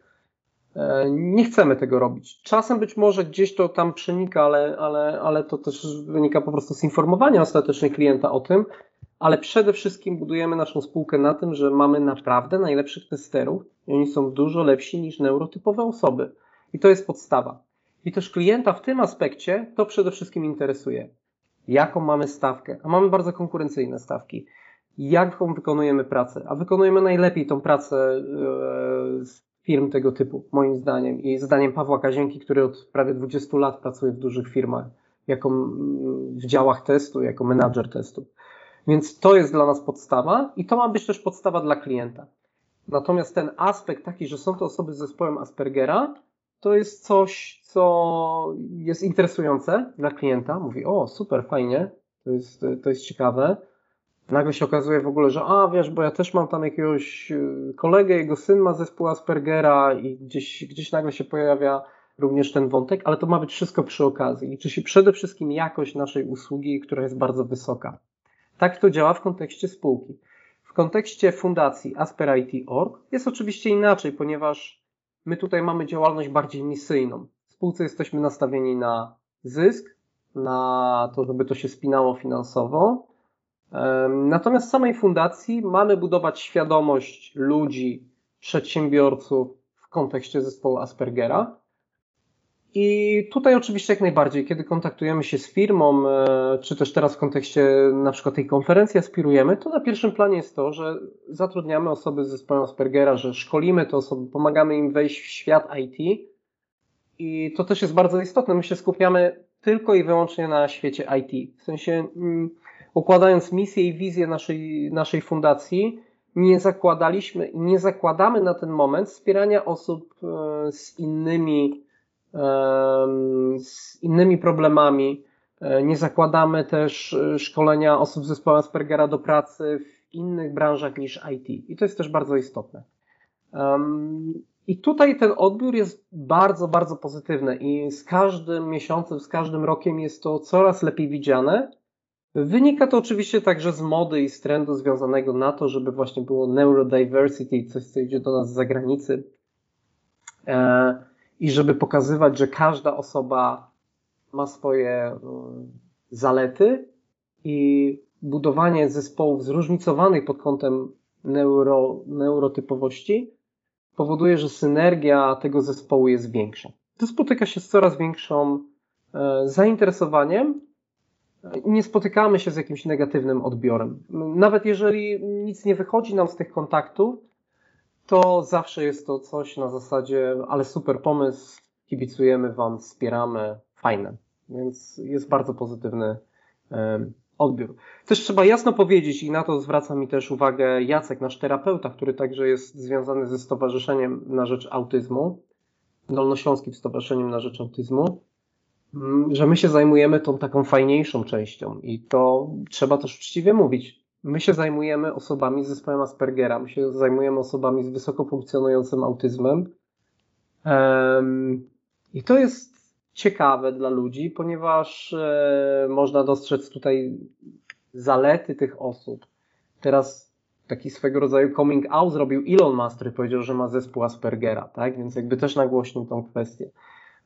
E, nie chcemy tego robić. Czasem być może gdzieś to tam przenika, ale, ale, ale to też wynika po prostu z informowania ostatecznie klienta o tym, ale przede wszystkim budujemy naszą spółkę na tym, że mamy naprawdę najlepszych testerów i oni są dużo lepsi niż neurotypowe osoby. I to jest podstawa. I też klienta w tym aspekcie to przede wszystkim interesuje. Jaką mamy stawkę? A mamy bardzo konkurencyjne stawki. Jaką wykonujemy pracę? A wykonujemy najlepiej tą pracę e, z firm tego typu, moim zdaniem. I zdaniem Pawła Kazienki, który od prawie 20 lat pracuje w dużych firmach, jako w działach testu, jako menadżer testu. Więc to jest dla nas podstawa i to ma być też podstawa dla klienta. Natomiast ten aspekt taki, że są to osoby z zespołem Aspergera, to jest coś, co jest interesujące dla klienta. Mówi, o super, fajnie, to jest, to jest ciekawe. Nagle się okazuje w ogóle, że a wiesz, bo ja też mam tam jakiegoś y, kolegę, jego syn ma zespół Aspergera i gdzieś, gdzieś nagle się pojawia również ten wątek, ale to ma być wszystko przy okazji. Liczy się przede wszystkim jakość naszej usługi, która jest bardzo wysoka. Tak to działa w kontekście spółki. W kontekście fundacji Asper.IT.org jest oczywiście inaczej, ponieważ my tutaj mamy działalność bardziej misyjną. W spółce jesteśmy nastawieni na zysk, na to, żeby to się spinało finansowo. Natomiast w samej fundacji mamy budować świadomość ludzi, przedsiębiorców w kontekście zespołu Aspergera, i tutaj oczywiście jak najbardziej, kiedy kontaktujemy się z firmą, e, czy też teraz w kontekście na przykład tej konferencji aspirujemy, to na pierwszym planie jest to, że zatrudniamy osoby z zespołem Aspergera, że szkolimy te osoby, pomagamy im wejść w świat IT i to też jest bardzo istotne. My się skupiamy tylko i wyłącznie na świecie IT. W sensie mm, układając misję i wizję naszej, naszej fundacji, nie zakładaliśmy i nie zakładamy na ten moment wspierania osób e, z innymi z innymi problemami. E, nie zakładamy też e, szkolenia osób z zespołu Aspergera do pracy w innych branżach niż IT. I to jest też bardzo istotne. I tutaj ten odbiór jest bardzo, bardzo pozytywny i z każdym miesiącem, z każdym rokiem jest to coraz lepiej widziane. Wynika to oczywiście także z mody i z trendu związanego na to, żeby właśnie było neurodiversity, coś co idzie do nas z zagranicy. E, i żeby pokazywać, że każda osoba ma swoje e, zalety i budowanie zespołów zróżnicowanych pod kątem neuro, neurotypowości powoduje, że synergia tego zespołu jest większa. To spotyka się z coraz większą e, zainteresowaniem nie spotykamy się z jakimś negatywnym odbiorem. Nawet jeżeli nic nie wychodzi nam z tych kontaktów, to zawsze jest to coś na zasadzie, ale super pomysł, kibicujemy Wam, wspieramy, fajne. Więc jest bardzo pozytywny odbiór. Też trzeba jasno powiedzieć, i na to zwraca mi też uwagę Jacek, nasz terapeuta, który także jest związany ze Stowarzyszeniem na Rzecz Autyzmu, Dolnośląskim Stowarzyszeniem na Rzecz Autyzmu, że my się zajmujemy tą taką fajniejszą częścią i to trzeba też uczciwie mówić. My się zajmujemy osobami z zespołem Aspergera, my się zajmujemy osobami z wysoko funkcjonującym autyzmem. I to jest ciekawe dla ludzi, ponieważ e, można dostrzec tutaj zalety tych osób. Teraz taki swego rodzaju coming out zrobił Elon Musk, który powiedział, że ma zespół Aspergera, tak? Więc jakby też nagłośnił tą kwestię.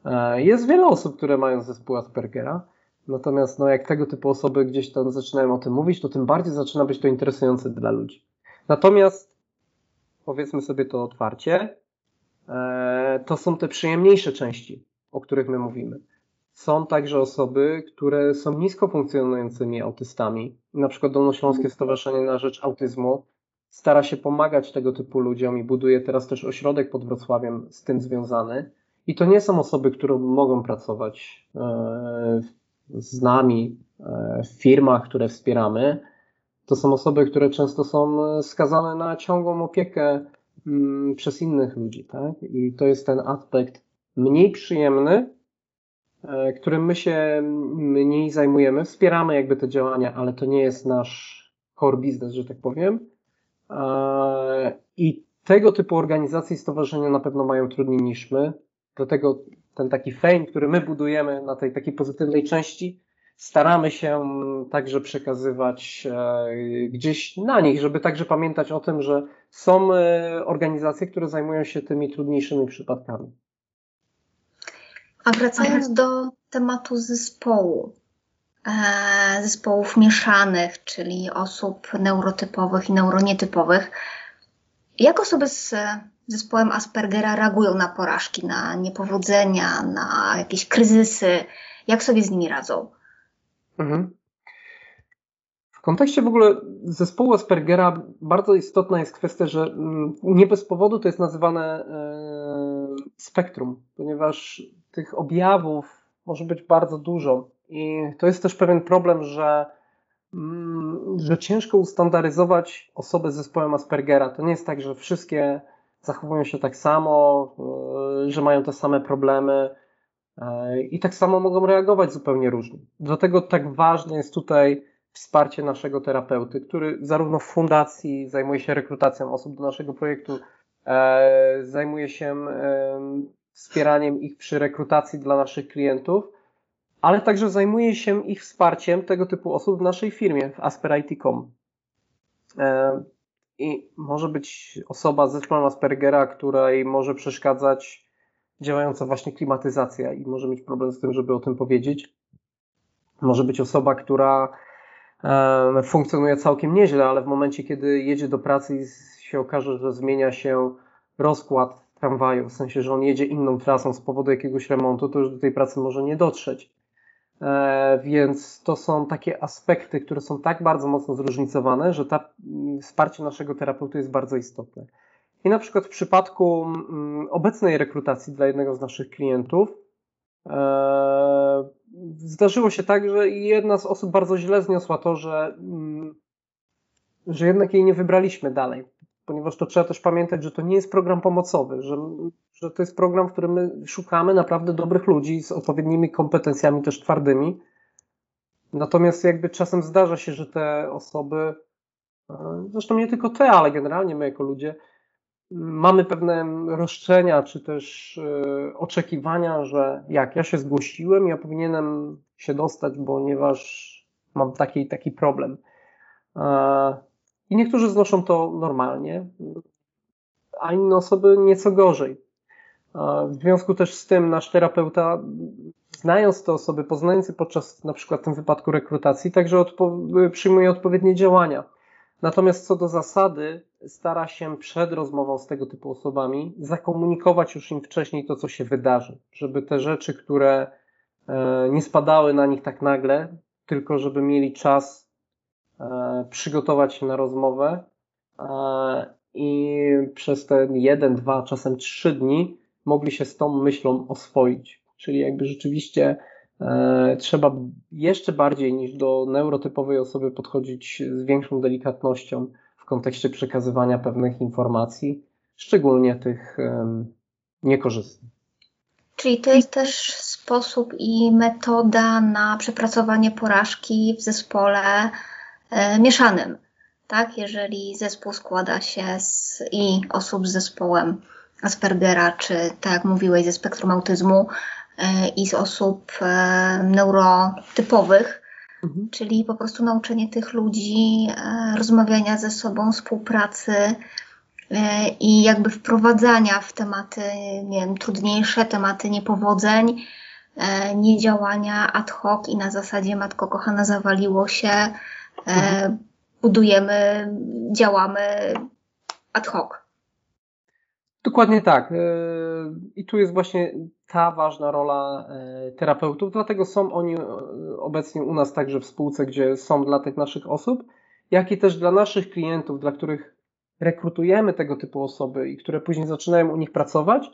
E, jest wiele osób, które mają zespół Aspergera, natomiast no, jak tego typu osoby gdzieś tam zaczynają o tym mówić, to tym bardziej zaczyna być to interesujące dla ludzi. Natomiast powiedzmy sobie to otwarcie, e, to są te przyjemniejsze części, o których my mówimy. Są także osoby, które są nisko funkcjonującymi autystami. Na przykład Dolnośląskie Stowarzyszenie na Rzecz Autyzmu stara się pomagać tego typu ludziom i buduje teraz też ośrodek pod Wrocławiem z tym związany. I to nie są osoby, które mogą pracować e, z nami e, w firmach, które wspieramy. To są osoby, które często są skazane na ciągłą opiekę mm, przez innych ludzi. Tak? I to jest ten aspekt mniej przyjemny, e, którym my się mniej zajmujemy. Wspieramy jakby te działania, ale to nie jest nasz core business, że tak powiem. I tego typu organizacje i stowarzyszenia na pewno mają trudniej niż my. Dlatego ten taki fame, który my budujemy na tej takiej pozytywnej części, staramy się także przekazywać e, gdzieś na nich, żeby także pamiętać o tym, że są e, organizacje, które zajmują się tymi trudniejszymi przypadkami. A wracając do tematu zespołu, e, zespołów mieszanych, czyli osób neurotypowych i neuronietypowych, jak osoby z zespołem Aspergera reagują na porażki, na niepowodzenia, na jakieś kryzysy? Jak sobie z nimi radzą? Mhm. W kontekście w ogóle zespołu Aspergera bardzo istotna jest kwestia, że mm, nie bez powodu to jest nazywane e, spektrum, ponieważ tych objawów może być bardzo dużo i to jest też pewien problem, że mm, że ciężko ustandaryzować osobę z zespołem Aspergera. To nie jest tak, że wszystkie zachowują się tak samo, e, że mają te same problemy e, i tak samo mogą reagować zupełnie różnie. Dlatego tak ważne jest tutaj wsparcie naszego terapeuty, który zarówno w fundacji zajmuje się rekrutacją osób do naszego projektu, e, zajmuje się wspieraniem ich przy rekrutacji dla naszych klientów, ale także zajmuje się ich wsparciem tego typu osób w naszej firmie, w Asper.IT.com. I może być osoba z zespołem Aspergera, której może przeszkadzać działająca właśnie klimatyzacja i może mieć problem z tym, żeby o tym powiedzieć. Może być osoba, która e, funkcjonuje całkiem nieźle, ale w momencie, kiedy jedzie do pracy i się okaże, że zmienia się rozkład tramwaju, w sensie, że on jedzie inną trasą z powodu jakiegoś remontu, to już do tej pracy może nie dotrzeć. E, więc to są takie aspekty, które są tak bardzo mocno zróżnicowane, że ta mm, wsparcie naszego terapeuty jest bardzo istotne. I na przykład w przypadku mm, obecnej rekrutacji dla jednego z naszych klientów e, zdarzyło się tak, że jedna z osób bardzo źle zniosła to, że, mm, że jednak jej nie wybraliśmy dalej ponieważ to trzeba też pamiętać, że to nie jest program pomocowy, że, że to jest program, w którym my szukamy naprawdę dobrych ludzi z odpowiednimi kompetencjami też twardymi. Natomiast jakby czasem zdarza się, że te osoby, e, zresztą nie tylko te, ale generalnie my jako ludzie, mamy pewne roszczenia, czy też e, oczekiwania, że jak ja się zgłosiłem, ja powinienem się dostać, ponieważ mam taki taki problem. I niektórzy znoszą to normalnie, a inne osoby nieco gorzej. W związku też z tym nasz terapeuta, znając te osoby, poznając je podczas na przykład w tym wypadku rekrutacji, także odpo- przyjmuje odpowiednie działania. Natomiast co do zasady, stara się przed rozmową z tego typu osobami zakomunikować już im wcześniej to, co się wydarzy, żeby te rzeczy, które e, nie spadały na nich tak nagle, tylko żeby mieli czas przygotować się na rozmowę e, i przez te jeden, dwa, czasem trzy dni mogli się z tą myślą oswoić. Czyli jakby rzeczywiście e, trzeba jeszcze bardziej niż do neurotypowej osoby podchodzić z większą delikatnością w kontekście przekazywania pewnych informacji, szczególnie tych niekorzystnych. Czyli to jest też sposób i metoda na przepracowanie porażki w zespole e, mieszanym. Tak, jeżeli zespół składa się z i osób z zespołem Aspergera, czy tak jak mówiłeś, ze spektrum autyzmu e, i z osób e, neurotypowych, mhm. czyli po prostu nauczenie tych ludzi e, rozmawiania ze sobą, współpracy, E, i jakby wprowadzania w tematy, nie wiem, trudniejsze, tematy niepowodzeń, e, niedziałania ad hoc i na zasadzie matko kochana zawaliło się, e, mhm. budujemy, działamy ad hoc. Dokładnie tak. I tu jest właśnie ta ważna rola terapeutów, dlatego są oni obecnie u nas także w spółce, gdzie są dla tych naszych osób, jak i też dla naszych klientów, dla których rekrutujemy tego typu osoby i które później zaczynają u nich pracować,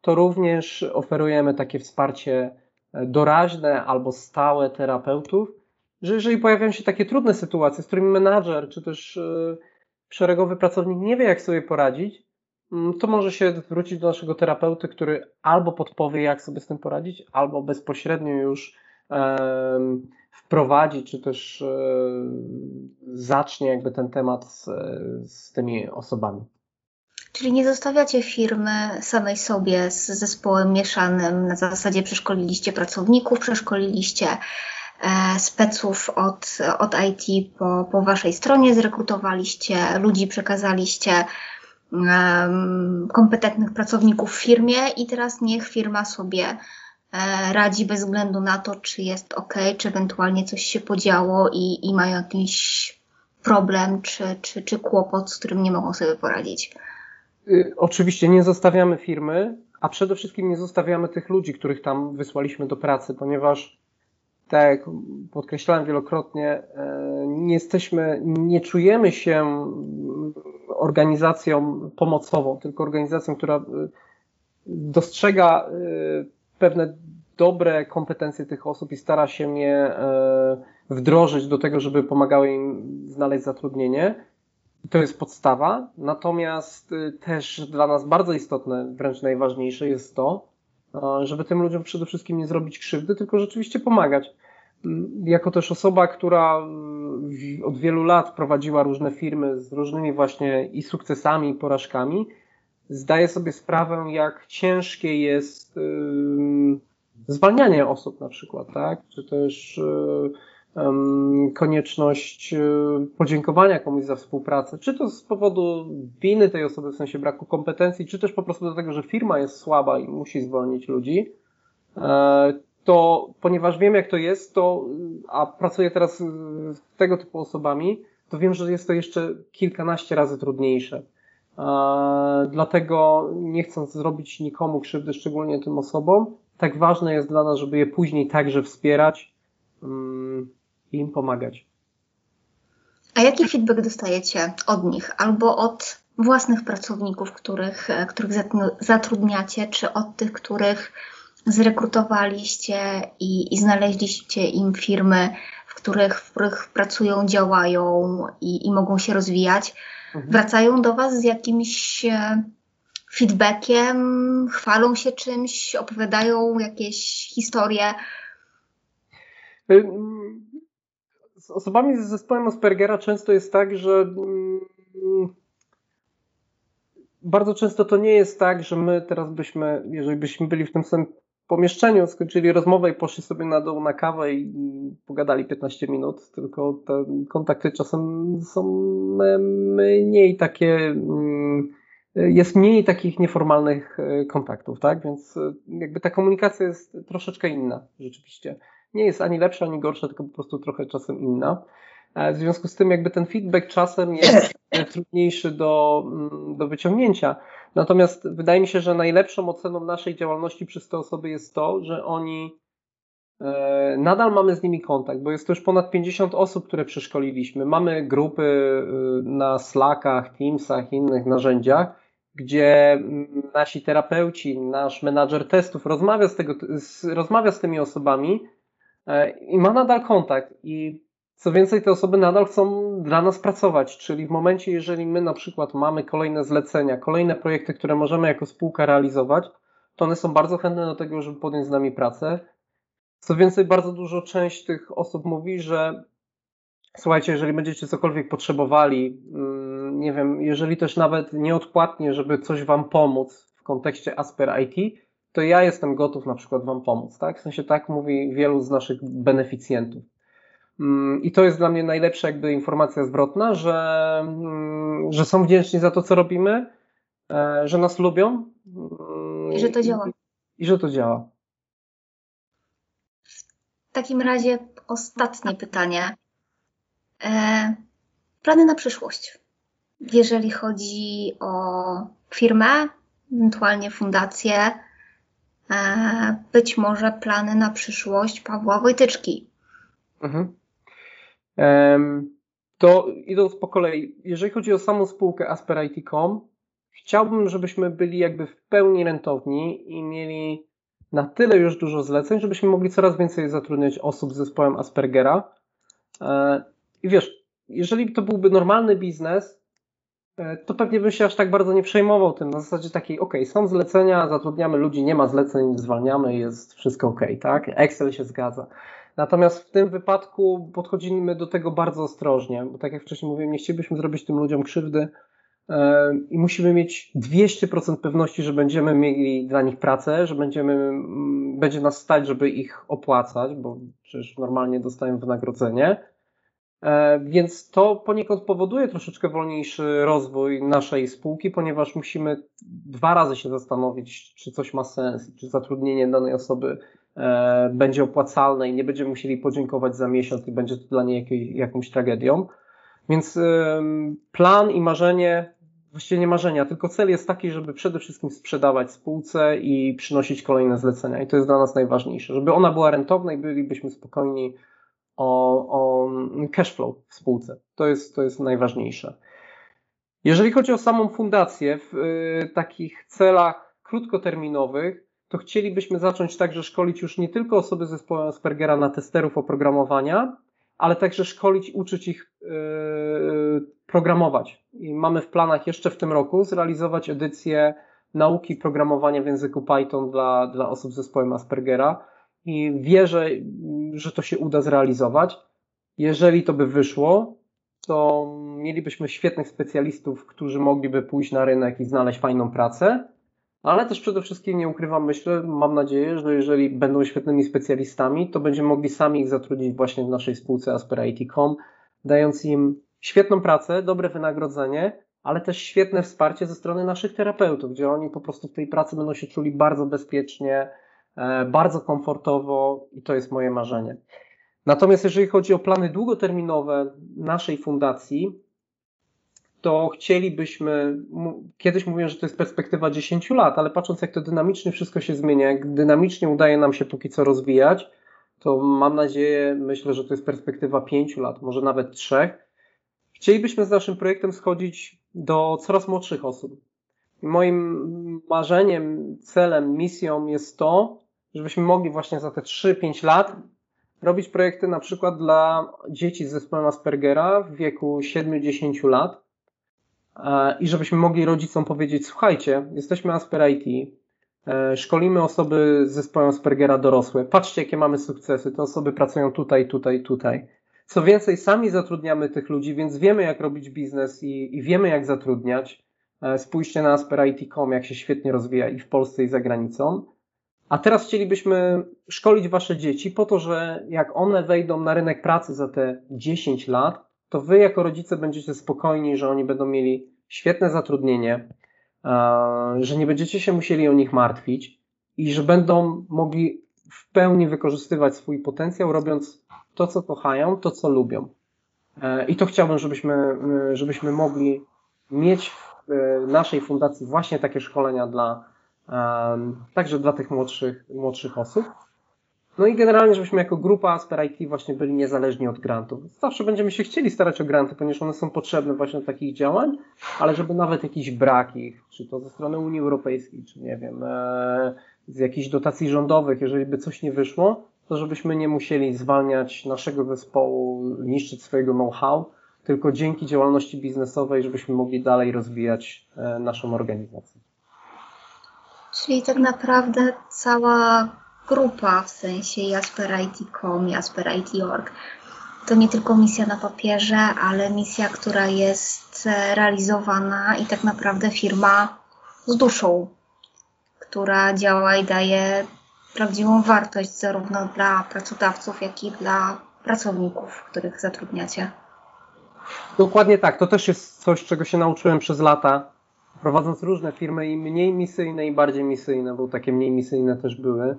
to również oferujemy takie wsparcie e, doraźne albo stałe terapeutów, że jeżeli pojawiają się takie trudne sytuacje, z którymi menadżer czy też e, szeregowy pracownik nie wie, jak sobie poradzić, mm, to może się zwrócić do naszego terapeuty, który albo podpowie, jak sobie z tym poradzić, albo bezpośrednio już wprowadzi, czy też e, zacznie jakby ten temat z, z tymi osobami. Czyli nie zostawiacie firmy samej sobie z zespołem mieszanym, na zasadzie przeszkoliliście pracowników, przeszkoliliście speców od, od IT po, po waszej stronie, zrekrutowaliście ludzi, przekazaliście kompetentnych pracowników w firmie i teraz niech firma sobie E, radzi bez względu na to, czy jest ok, czy ewentualnie coś się podziało i, i mają jakiś problem czy, czy, czy kłopot, z którym nie mogą sobie poradzić. Y, oczywiście nie zostawiamy firmy, a przede wszystkim nie zostawiamy tych ludzi, których tam wysłaliśmy do pracy, ponieważ tak jak podkreślałem wielokrotnie, e, nie jesteśmy, nie czujemy się organizacją pomocową, tylko organizacją, która y, dostrzega y, pewne dobre kompetencje tych osób i stara się je e, wdrożyć do tego, żeby pomagały im znaleźć zatrudnienie. To jest podstawa. Natomiast też dla nas bardzo istotne, wręcz najważniejsze jest to, e, żeby tym ludziom przede wszystkim nie zrobić krzywdy, tylko rzeczywiście pomagać. Mm, jako też osoba, która od wielu lat prowadziła różne firmy z różnymi właśnie i sukcesami, i porażkami, zdaję sobie sprawę, jak ciężkie jest zwalnianie osób na przykład, tak? Czy też yy, konieczność podziękowania komuś za współpracę, czy to z powodu winy tej osoby, w sensie braku kompetencji, czy też po prostu dlatego, że firma jest słaba i musi zwolnić ludzi, e, to ponieważ wiem, jak to jest, to, a pracuję teraz z tego typu osobami, to wiem, że jest to jeszcze kilkanaście razy trudniejsze. Dlatego nie chcąc zrobić nikomu krzywdy, szczególnie tym osobom, tak ważne jest dla nas, żeby je później także wspierać mm, i im pomagać. A jaki feedback dostajecie od nich albo od własnych pracowników, których, których zatrudniacie, czy od tych, których zrekrutowaliście i, i znaleźliście im firmy, w których, w których pracują, działają i, i mogą się rozwijać? Mhm. wracają do Was z jakimś e, feedbackiem, chwalą się czymś, opowiadają jakieś historie? Z osobami z zespołem Aspergera często jest tak, że mm, bardzo często to nie jest tak, że my teraz byśmy, jeżeli byśmy byli w tym samym pomieszczeniu, skończyli rozmowę i poszli sobie na dół na kawę i pogadali 15 minut, tylko te kontakty czasem są mniej takie, mm, jest mniej takich nieformalnych e, kontaktów, tak? Więc e, jakby ta komunikacja jest troszeczkę inna rzeczywiście. Nie jest ani lepsza, ani gorsza, tylko po prostu trochę czasem inna. E, w związku z tym jakby ten feedback czasem jest trudniejszy do, mm, do wyciągnięcia. Natomiast wydaje mi się, że najlepszą oceną naszej działalności przez te osoby jest to, że oni e, nadal mamy z nimi kontakt, bo jest to już ponad 50 osób, które przeszkoliliśmy. Mamy grupy e, na Slackach, Teamsach, innych narzędziach, gdzie mm, nasi terapeuci, nasz menadżer testów rozmawia z, tego, rozmawia z tymi osobami i ma nadal kontakt. I co więcej, te osoby nadal chcą dla nas pracować, czyli w momencie, jeżeli my na przykład mamy kolejne zlecenia, kolejne projekty, które możemy jako spółka realizować, to one są bardzo chętne do tego, żeby podjąć z nami pracę. Co więcej, bardzo dużo część tych osób mówi, że słuchajcie, jeżeli będziecie cokolwiek potrzebowali, mm, nie wiem, jeżeli też nawet nieodpłatnie, żeby coś Wam pomóc w kontekście Asper IT, to ja jestem gotów na przykład Wam pomóc, tak? W sensie tak mówi wielu z naszych beneficjentów. Mm, I to jest dla mnie najlepsza jakby informacja zwrotna, że, mm, że są wdzięczni za to, co robimy, e, że nas lubią. I że to działa. I, i że to działa. W takim razie ostatnie pytanie. E, plany na przyszłość. Jeżeli chodzi o firmę, ewentualnie fundację, być może plany na przyszłość Pawła Wojtyczki. Mhm. To idąc po kolei, jeżeli chodzi o samą spółkę Asper.IT.com, chciałbym, żebyśmy byli jakby w pełni rentowni i mieli na tyle już dużo zleceń, żebyśmy mogli coraz więcej zatrudniać osób z zespołem Aspergera. E, I wiesz, jeżeli to byłby normalny biznes, e, to pewnie bym się aż tak bardzo nie przejmował tym. Na zasadzie takiej, ok, są zlecenia, zatrudniamy ludzi, nie ma zleceń, zwalniamy, jest wszystko ok, tak? Excel się zgadza. Natomiast w tym wypadku podchodzimy do tego bardzo ostrożnie, bo tak jak wcześniej mówiłem, nie chcielibyśmy zrobić tym ludziom krzywdy e, i musimy mieć 200% pewności, że będziemy mieli dla nich pracę, że będziemy, będzie nas stać, żeby ich opłacać, bo przecież normalnie dostają wynagrodzenie. E, więc to poniekąd powoduje troszeczkę wolniejszy rozwój naszej spółki, ponieważ musimy dwa razy się zastanowić, czy coś ma sens, czy zatrudnienie danej osoby E, będzie opłacalne i nie będziemy musieli podziękować za miesiąc i będzie to dla niej jakąś tragedią. Więc plan i marzenie, właściwie nie marzenia, tylko cel jest taki, żeby przede wszystkim sprzedawać spółce i przynosić kolejne zlecenia. I to jest dla nas najważniejsze, żeby ona była rentowna i bylibyśmy spokojni o, o cash flow w spółce. To jest, to jest najważniejsze. Jeżeli chodzi o samą fundację, w y, takich celach krótkoterminowych, to chcielibyśmy zacząć także szkolić już nie tylko osoby z zespołu Aspergera na testerów oprogramowania, ale także szkolić, uczyć ich yy, programować. I mamy w planach jeszcze w tym roku zrealizować edycję nauki programowania w języku Python dla, dla osób z zespołem Aspergera i wierzę, że to się uda zrealizować. Jeżeli to by wyszło, to mielibyśmy świetnych specjalistów, którzy mogliby pójść na rynek i znaleźć fajną pracę ale też przede wszystkim nie ukrywam, myślę, mam nadzieję, że jeżeli będą świetnymi specjalistami, to będziemy mogli sami ich zatrudnić właśnie w naszej spółce Asperity.com, dając im świetną pracę, dobre wynagrodzenie, ale też świetne wsparcie ze strony naszych terapeutów, gdzie oni po prostu w tej pracy będą się czuli bardzo bezpiecznie, bardzo komfortowo i to jest moje marzenie. Natomiast jeżeli chodzi o plany długoterminowe naszej fundacji, to chcielibyśmy, kiedyś mówiłem, że to jest perspektywa 10 lat, ale patrząc jak to dynamicznie wszystko się zmienia, jak dynamicznie udaje nam się póki co rozwijać, to mam nadzieję, myślę, że to jest perspektywa 5 lat, może nawet 3. Chcielibyśmy z naszym projektem schodzić do coraz młodszych osób. Moim marzeniem, celem, misją jest to, żebyśmy mogli właśnie za te 3-5 lat robić projekty na przykład dla dzieci z zespołem Aspergera w wieku 7-10 lat, i żebyśmy mogli rodzicom powiedzieć, słuchajcie, jesteśmy Asper IT, e, szkolimy osoby z zespołem Aspergera dorosłe, patrzcie jakie mamy sukcesy, te osoby pracują tutaj, tutaj, tutaj. Co więcej, sami zatrudniamy tych ludzi, więc wiemy jak robić biznes i, i wiemy jak zatrudniać. E, spójrzcie na asperit.com, jak się świetnie rozwija i w Polsce i za granicą. A teraz chcielibyśmy szkolić wasze dzieci po to, że jak one wejdą na rynek pracy za te 10 lat, to wy jako rodzice będziecie spokojni, że oni będą mieli świetne zatrudnienie, że nie będziecie się musieli o nich martwić i że będą mogli w pełni wykorzystywać swój potencjał, robiąc to, co kochają, to, co lubią. E, I to chciałbym, żebyśmy, żebyśmy mogli mieć w e, naszej fundacji właśnie takie szkolenia dla, także dla tych młodszych, młodszych osób. No i generalnie, żebyśmy jako grupa Asper IT właśnie byli niezależni od grantów. Zawsze będziemy się chcieli starać o granty, ponieważ one są potrzebne właśnie do takich działań, ale żeby nawet jakiś brak ich, czy to ze strony Unii Europejskiej, czy nie wiem, e, z jakichś dotacji rządowych, jeżeli by coś nie wyszło, to żebyśmy nie musieli zwalniać naszego zespołu, niszczyć swojego know-how, tylko dzięki działalności biznesowej, żebyśmy mogli dalej rozwijać e, naszą organizację. Czyli tak naprawdę cała grupa, w sensie Jasper IT.com, Jasper IT.org, to nie tylko misja na papierze, ale misja, która jest e, realizowana i tak naprawdę firma z duszą, która działa i daje prawdziwą wartość zarówno dla pracodawców, jak i dla pracowników, których zatrudniacie. Dokładnie tak. To też jest coś, czego się nauczyłem przez lata, prowadząc różne firmy i mniej misyjne i bardziej misyjne, bo takie mniej misyjne też były.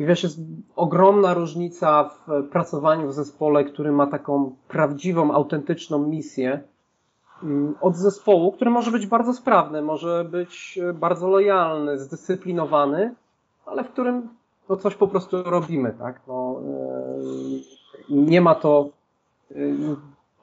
I wiesz, jest ogromna różnica w pracowaniu w zespole, który ma taką prawdziwą, autentyczną misję, mm, od zespołu, który może być bardzo sprawny, może być e, bardzo lojalny, zdyscyplinowany, ale w którym no coś po prostu robimy, tak? No, yy, nie ma to yy,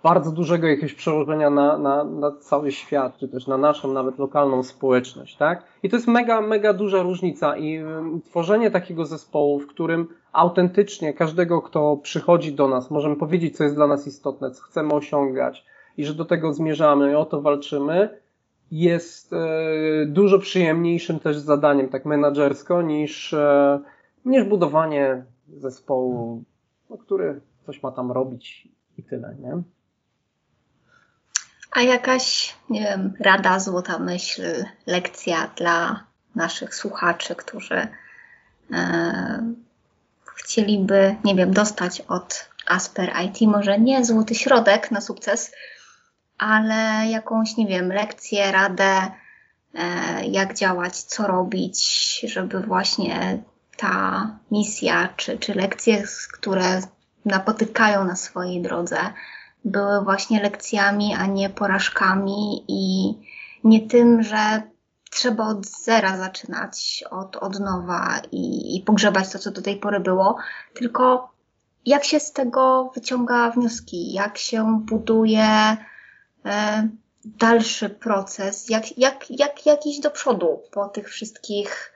bardzo dużego jakiegoś przełożenia na, na, na cały świat, czy też na naszą nawet lokalną społeczność, tak? I to jest mega, mega duża różnica i tworzenie takiego zespołu, w którym autentycznie każdego, kto przychodzi do nas, możemy powiedzieć, co jest dla nas istotne, co chcemy osiągać i że do tego zmierzamy i o to walczymy, jest e, dużo przyjemniejszym też zadaniem, tak menadżersko, niż, e, niż budowanie zespołu, no, który coś ma tam robić i tyle, nie? A jakaś, nie wiem, rada, złota myśl, lekcja dla naszych słuchaczy, którzy e, chcieliby, nie wiem, dostać od Asper IT może nie złoty środek na sukces, ale jakąś, nie wiem, lekcję, radę, e, jak działać, co robić, żeby właśnie ta misja czy, czy lekcje, które napotykają na swojej drodze, były właśnie lekcjami, a nie porażkami i nie tym, że trzeba od zera zaczynać, od, od nowa i, i pogrzebać to, co do tej pory było, tylko jak się z tego wyciąga wnioski, jak się buduje e, dalszy proces, jak, jak, jak, jak iść do przodu po tych wszystkich,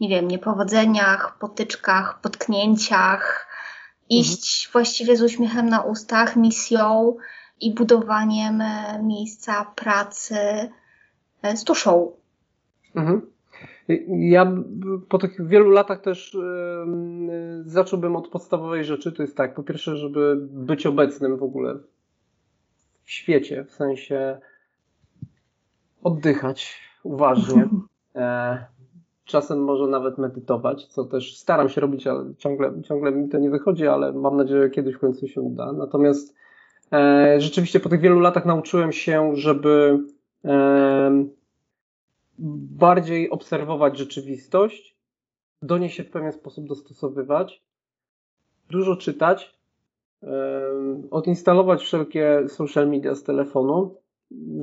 nie wiem, niepowodzeniach, potyczkach, potknięciach, iść mhm. właściwie z uśmiechem na ustach, misją i budowaniem e, miejsca pracy e, z duszą. Mhm. Ja po tych wielu latach też yy, zacząłbym od podstawowej rzeczy. To jest tak, po pierwsze, żeby być obecnym w ogóle w świecie, w sensie oddychać uważnie. E, czasem może nawet medytować, co też staram się robić, ale ciągle, ciągle mi to nie wychodzi, ale mam nadzieję, że kiedyś w końcu się uda. Natomiast e, rzeczywiście po tych wielu latach nauczyłem się, żeby e, bardziej obserwować rzeczywistość, do niej się w pewien sposób dostosowywać, dużo czytać, e, odinstalować wszelkie social media z telefonu,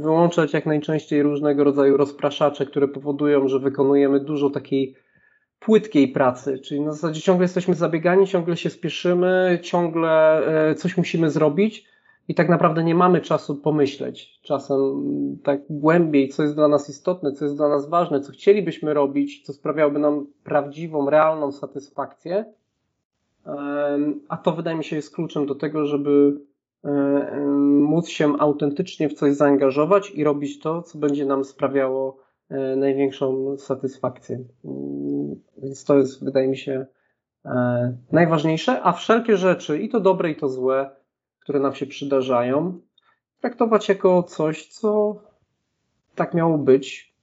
wyłączać jak najczęściej różnego rodzaju rozpraszacze, które powodują, że wykonujemy dużo takiej płytkiej pracy, czyli na zasadzie ciągle jesteśmy zabiegani, ciągle się spieszymy, ciągle e, coś musimy zrobić i tak naprawdę nie mamy czasu pomyśleć czasem tak głębiej, co jest dla nas istotne, co jest dla nas ważne, co chcielibyśmy robić, co sprawiałoby nam prawdziwą, realną satysfakcję. A to wydaje mi się jest kluczem do tego, żeby móc się autentycznie w coś zaangażować i robić to, co będzie nam sprawiało e, największą satysfakcję. Mm, więc to jest, wydaje mi się, e, najważniejsze, a wszelkie rzeczy, i to dobre, i to złe, które nam się przydarzają, traktować jako coś, co tak miało być,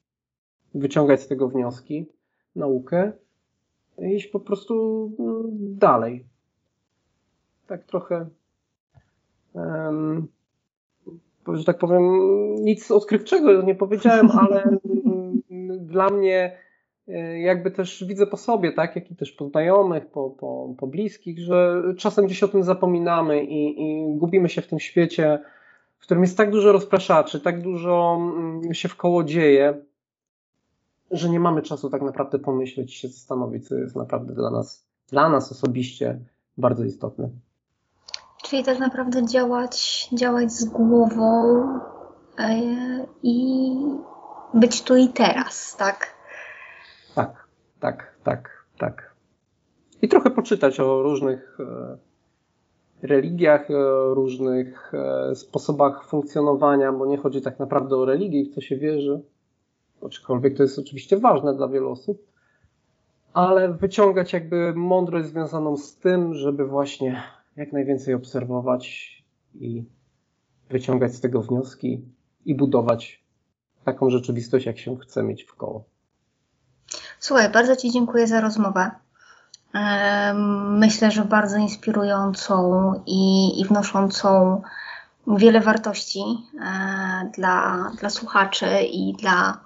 wyciągać z tego wnioski, naukę i iść po prostu mm, dalej. Tak trochę że tak powiem, nic odkrywczego nie powiedziałem, ale dla mnie e, jakby też widzę po sobie, tak, jak i też po znajomych, po, po, po bliskich, że czasem gdzieś o tym zapominamy i, i gubimy się w tym świecie, w którym jest tak dużo rozpraszaczy, tak dużo mm, się w koło dzieje, że nie mamy czasu tak naprawdę pomyśleć i się zastanowić, co jest naprawdę dla nas, dla nas osobiście bardzo istotne. Czyli tak naprawdę działać, działać z głową e, i być tu i teraz, tak? Tak, tak, tak, tak. I trochę poczytać o różnych e, religiach, o różnych e, sposobach funkcjonowania, bo nie chodzi tak naprawdę o religię, w co się wierzy, aczkolwiek to jest oczywiście ważne dla wielu osób, ale wyciągać jakby mądrość związaną z tym, żeby właśnie jak najwięcej obserwować i wyciągać z tego wnioski i budować taką rzeczywistość, jak się chce mieć w koło. Słuchaj, bardzo Ci dziękuję za rozmowę. Myślę, że bardzo inspirującą i, i wnoszącą wiele wartości e, dla, dla słuchaczy i dla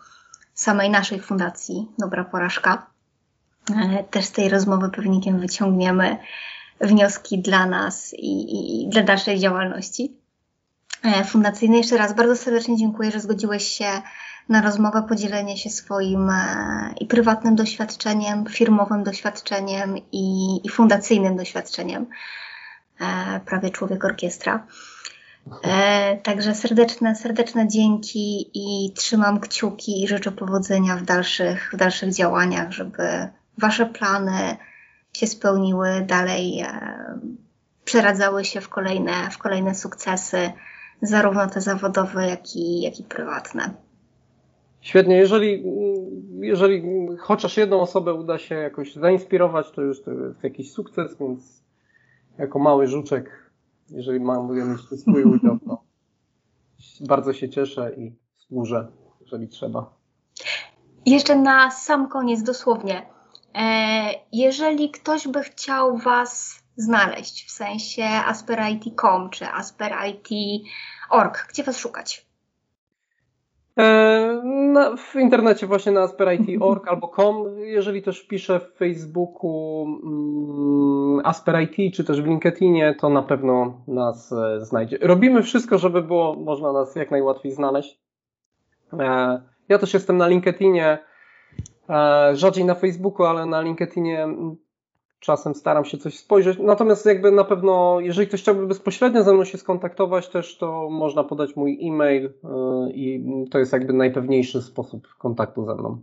samej naszej fundacji Dobra Porażka. E, też z tej rozmowy pewnikiem wyciągniemy wnioski dla nas i, i dla dalszej działalności e, fundacyjnej. Jeszcze raz bardzo serdecznie dziękuję, że zgodziłeś się na rozmowę, podzielenie się swoim i prywatnym doświadczeniem, firmowym doświadczeniem i, i fundacyjnym doświadczeniem. Prawie człowiek orkiestra. E, także serdeczne, serdeczne dzięki i trzymam kciuki i życzę powodzenia w dalszych, w dalszych działaniach, żeby Wasze plany się spełniły, dalej e, przeradzały się w kolejne, w kolejne sukcesy, zarówno te zawodowe, jak i, jak i prywatne. Świetnie. Jeżeli, jeżeli chociaż jedną osobę uda się jakoś zainspirować, to już to jest jakiś sukces, więc jako mały żuczek jeżeli mogę mieć swój udział, to bardzo się cieszę i służę, jeżeli trzeba. Jeszcze na sam koniec, dosłownie. E, jeżeli ktoś by chciał Was znaleźć, w sensie asperit.com czy asperit.org, gdzie Was szukać? E, na, w internecie właśnie na asperit.org albo com. Jeżeli też piszę w Facebooku um, Asperit czy też w LinkedInie, to na pewno nas e, znajdzie. Robimy wszystko, żeby było można nas jak najłatwiej znaleźć. E, ja też jestem na LinkedInie, rzadziej na Facebooku, ale na LinkedInie czasem staram się coś spojrzeć. Natomiast jakby na pewno, jeżeli ktoś chciałby bezpośrednio ze mną się skontaktować też, to można podać mój e-mail y, i to jest jakby najpewniejszy sposób kontaktu ze mną.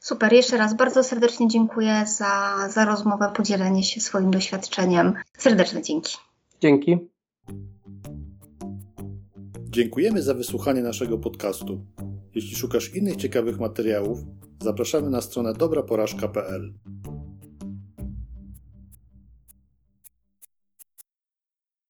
Super, jeszcze raz bardzo serdecznie dziękuję za, za rozmowę, podzielenie się swoim doświadczeniem. Serdeczne dzięki. Dzięki. Dziękujemy za wysłuchanie naszego podcastu. Jeśli szukasz innych ciekawych materiałów, zapraszamy na stronę dobraporażka.pl.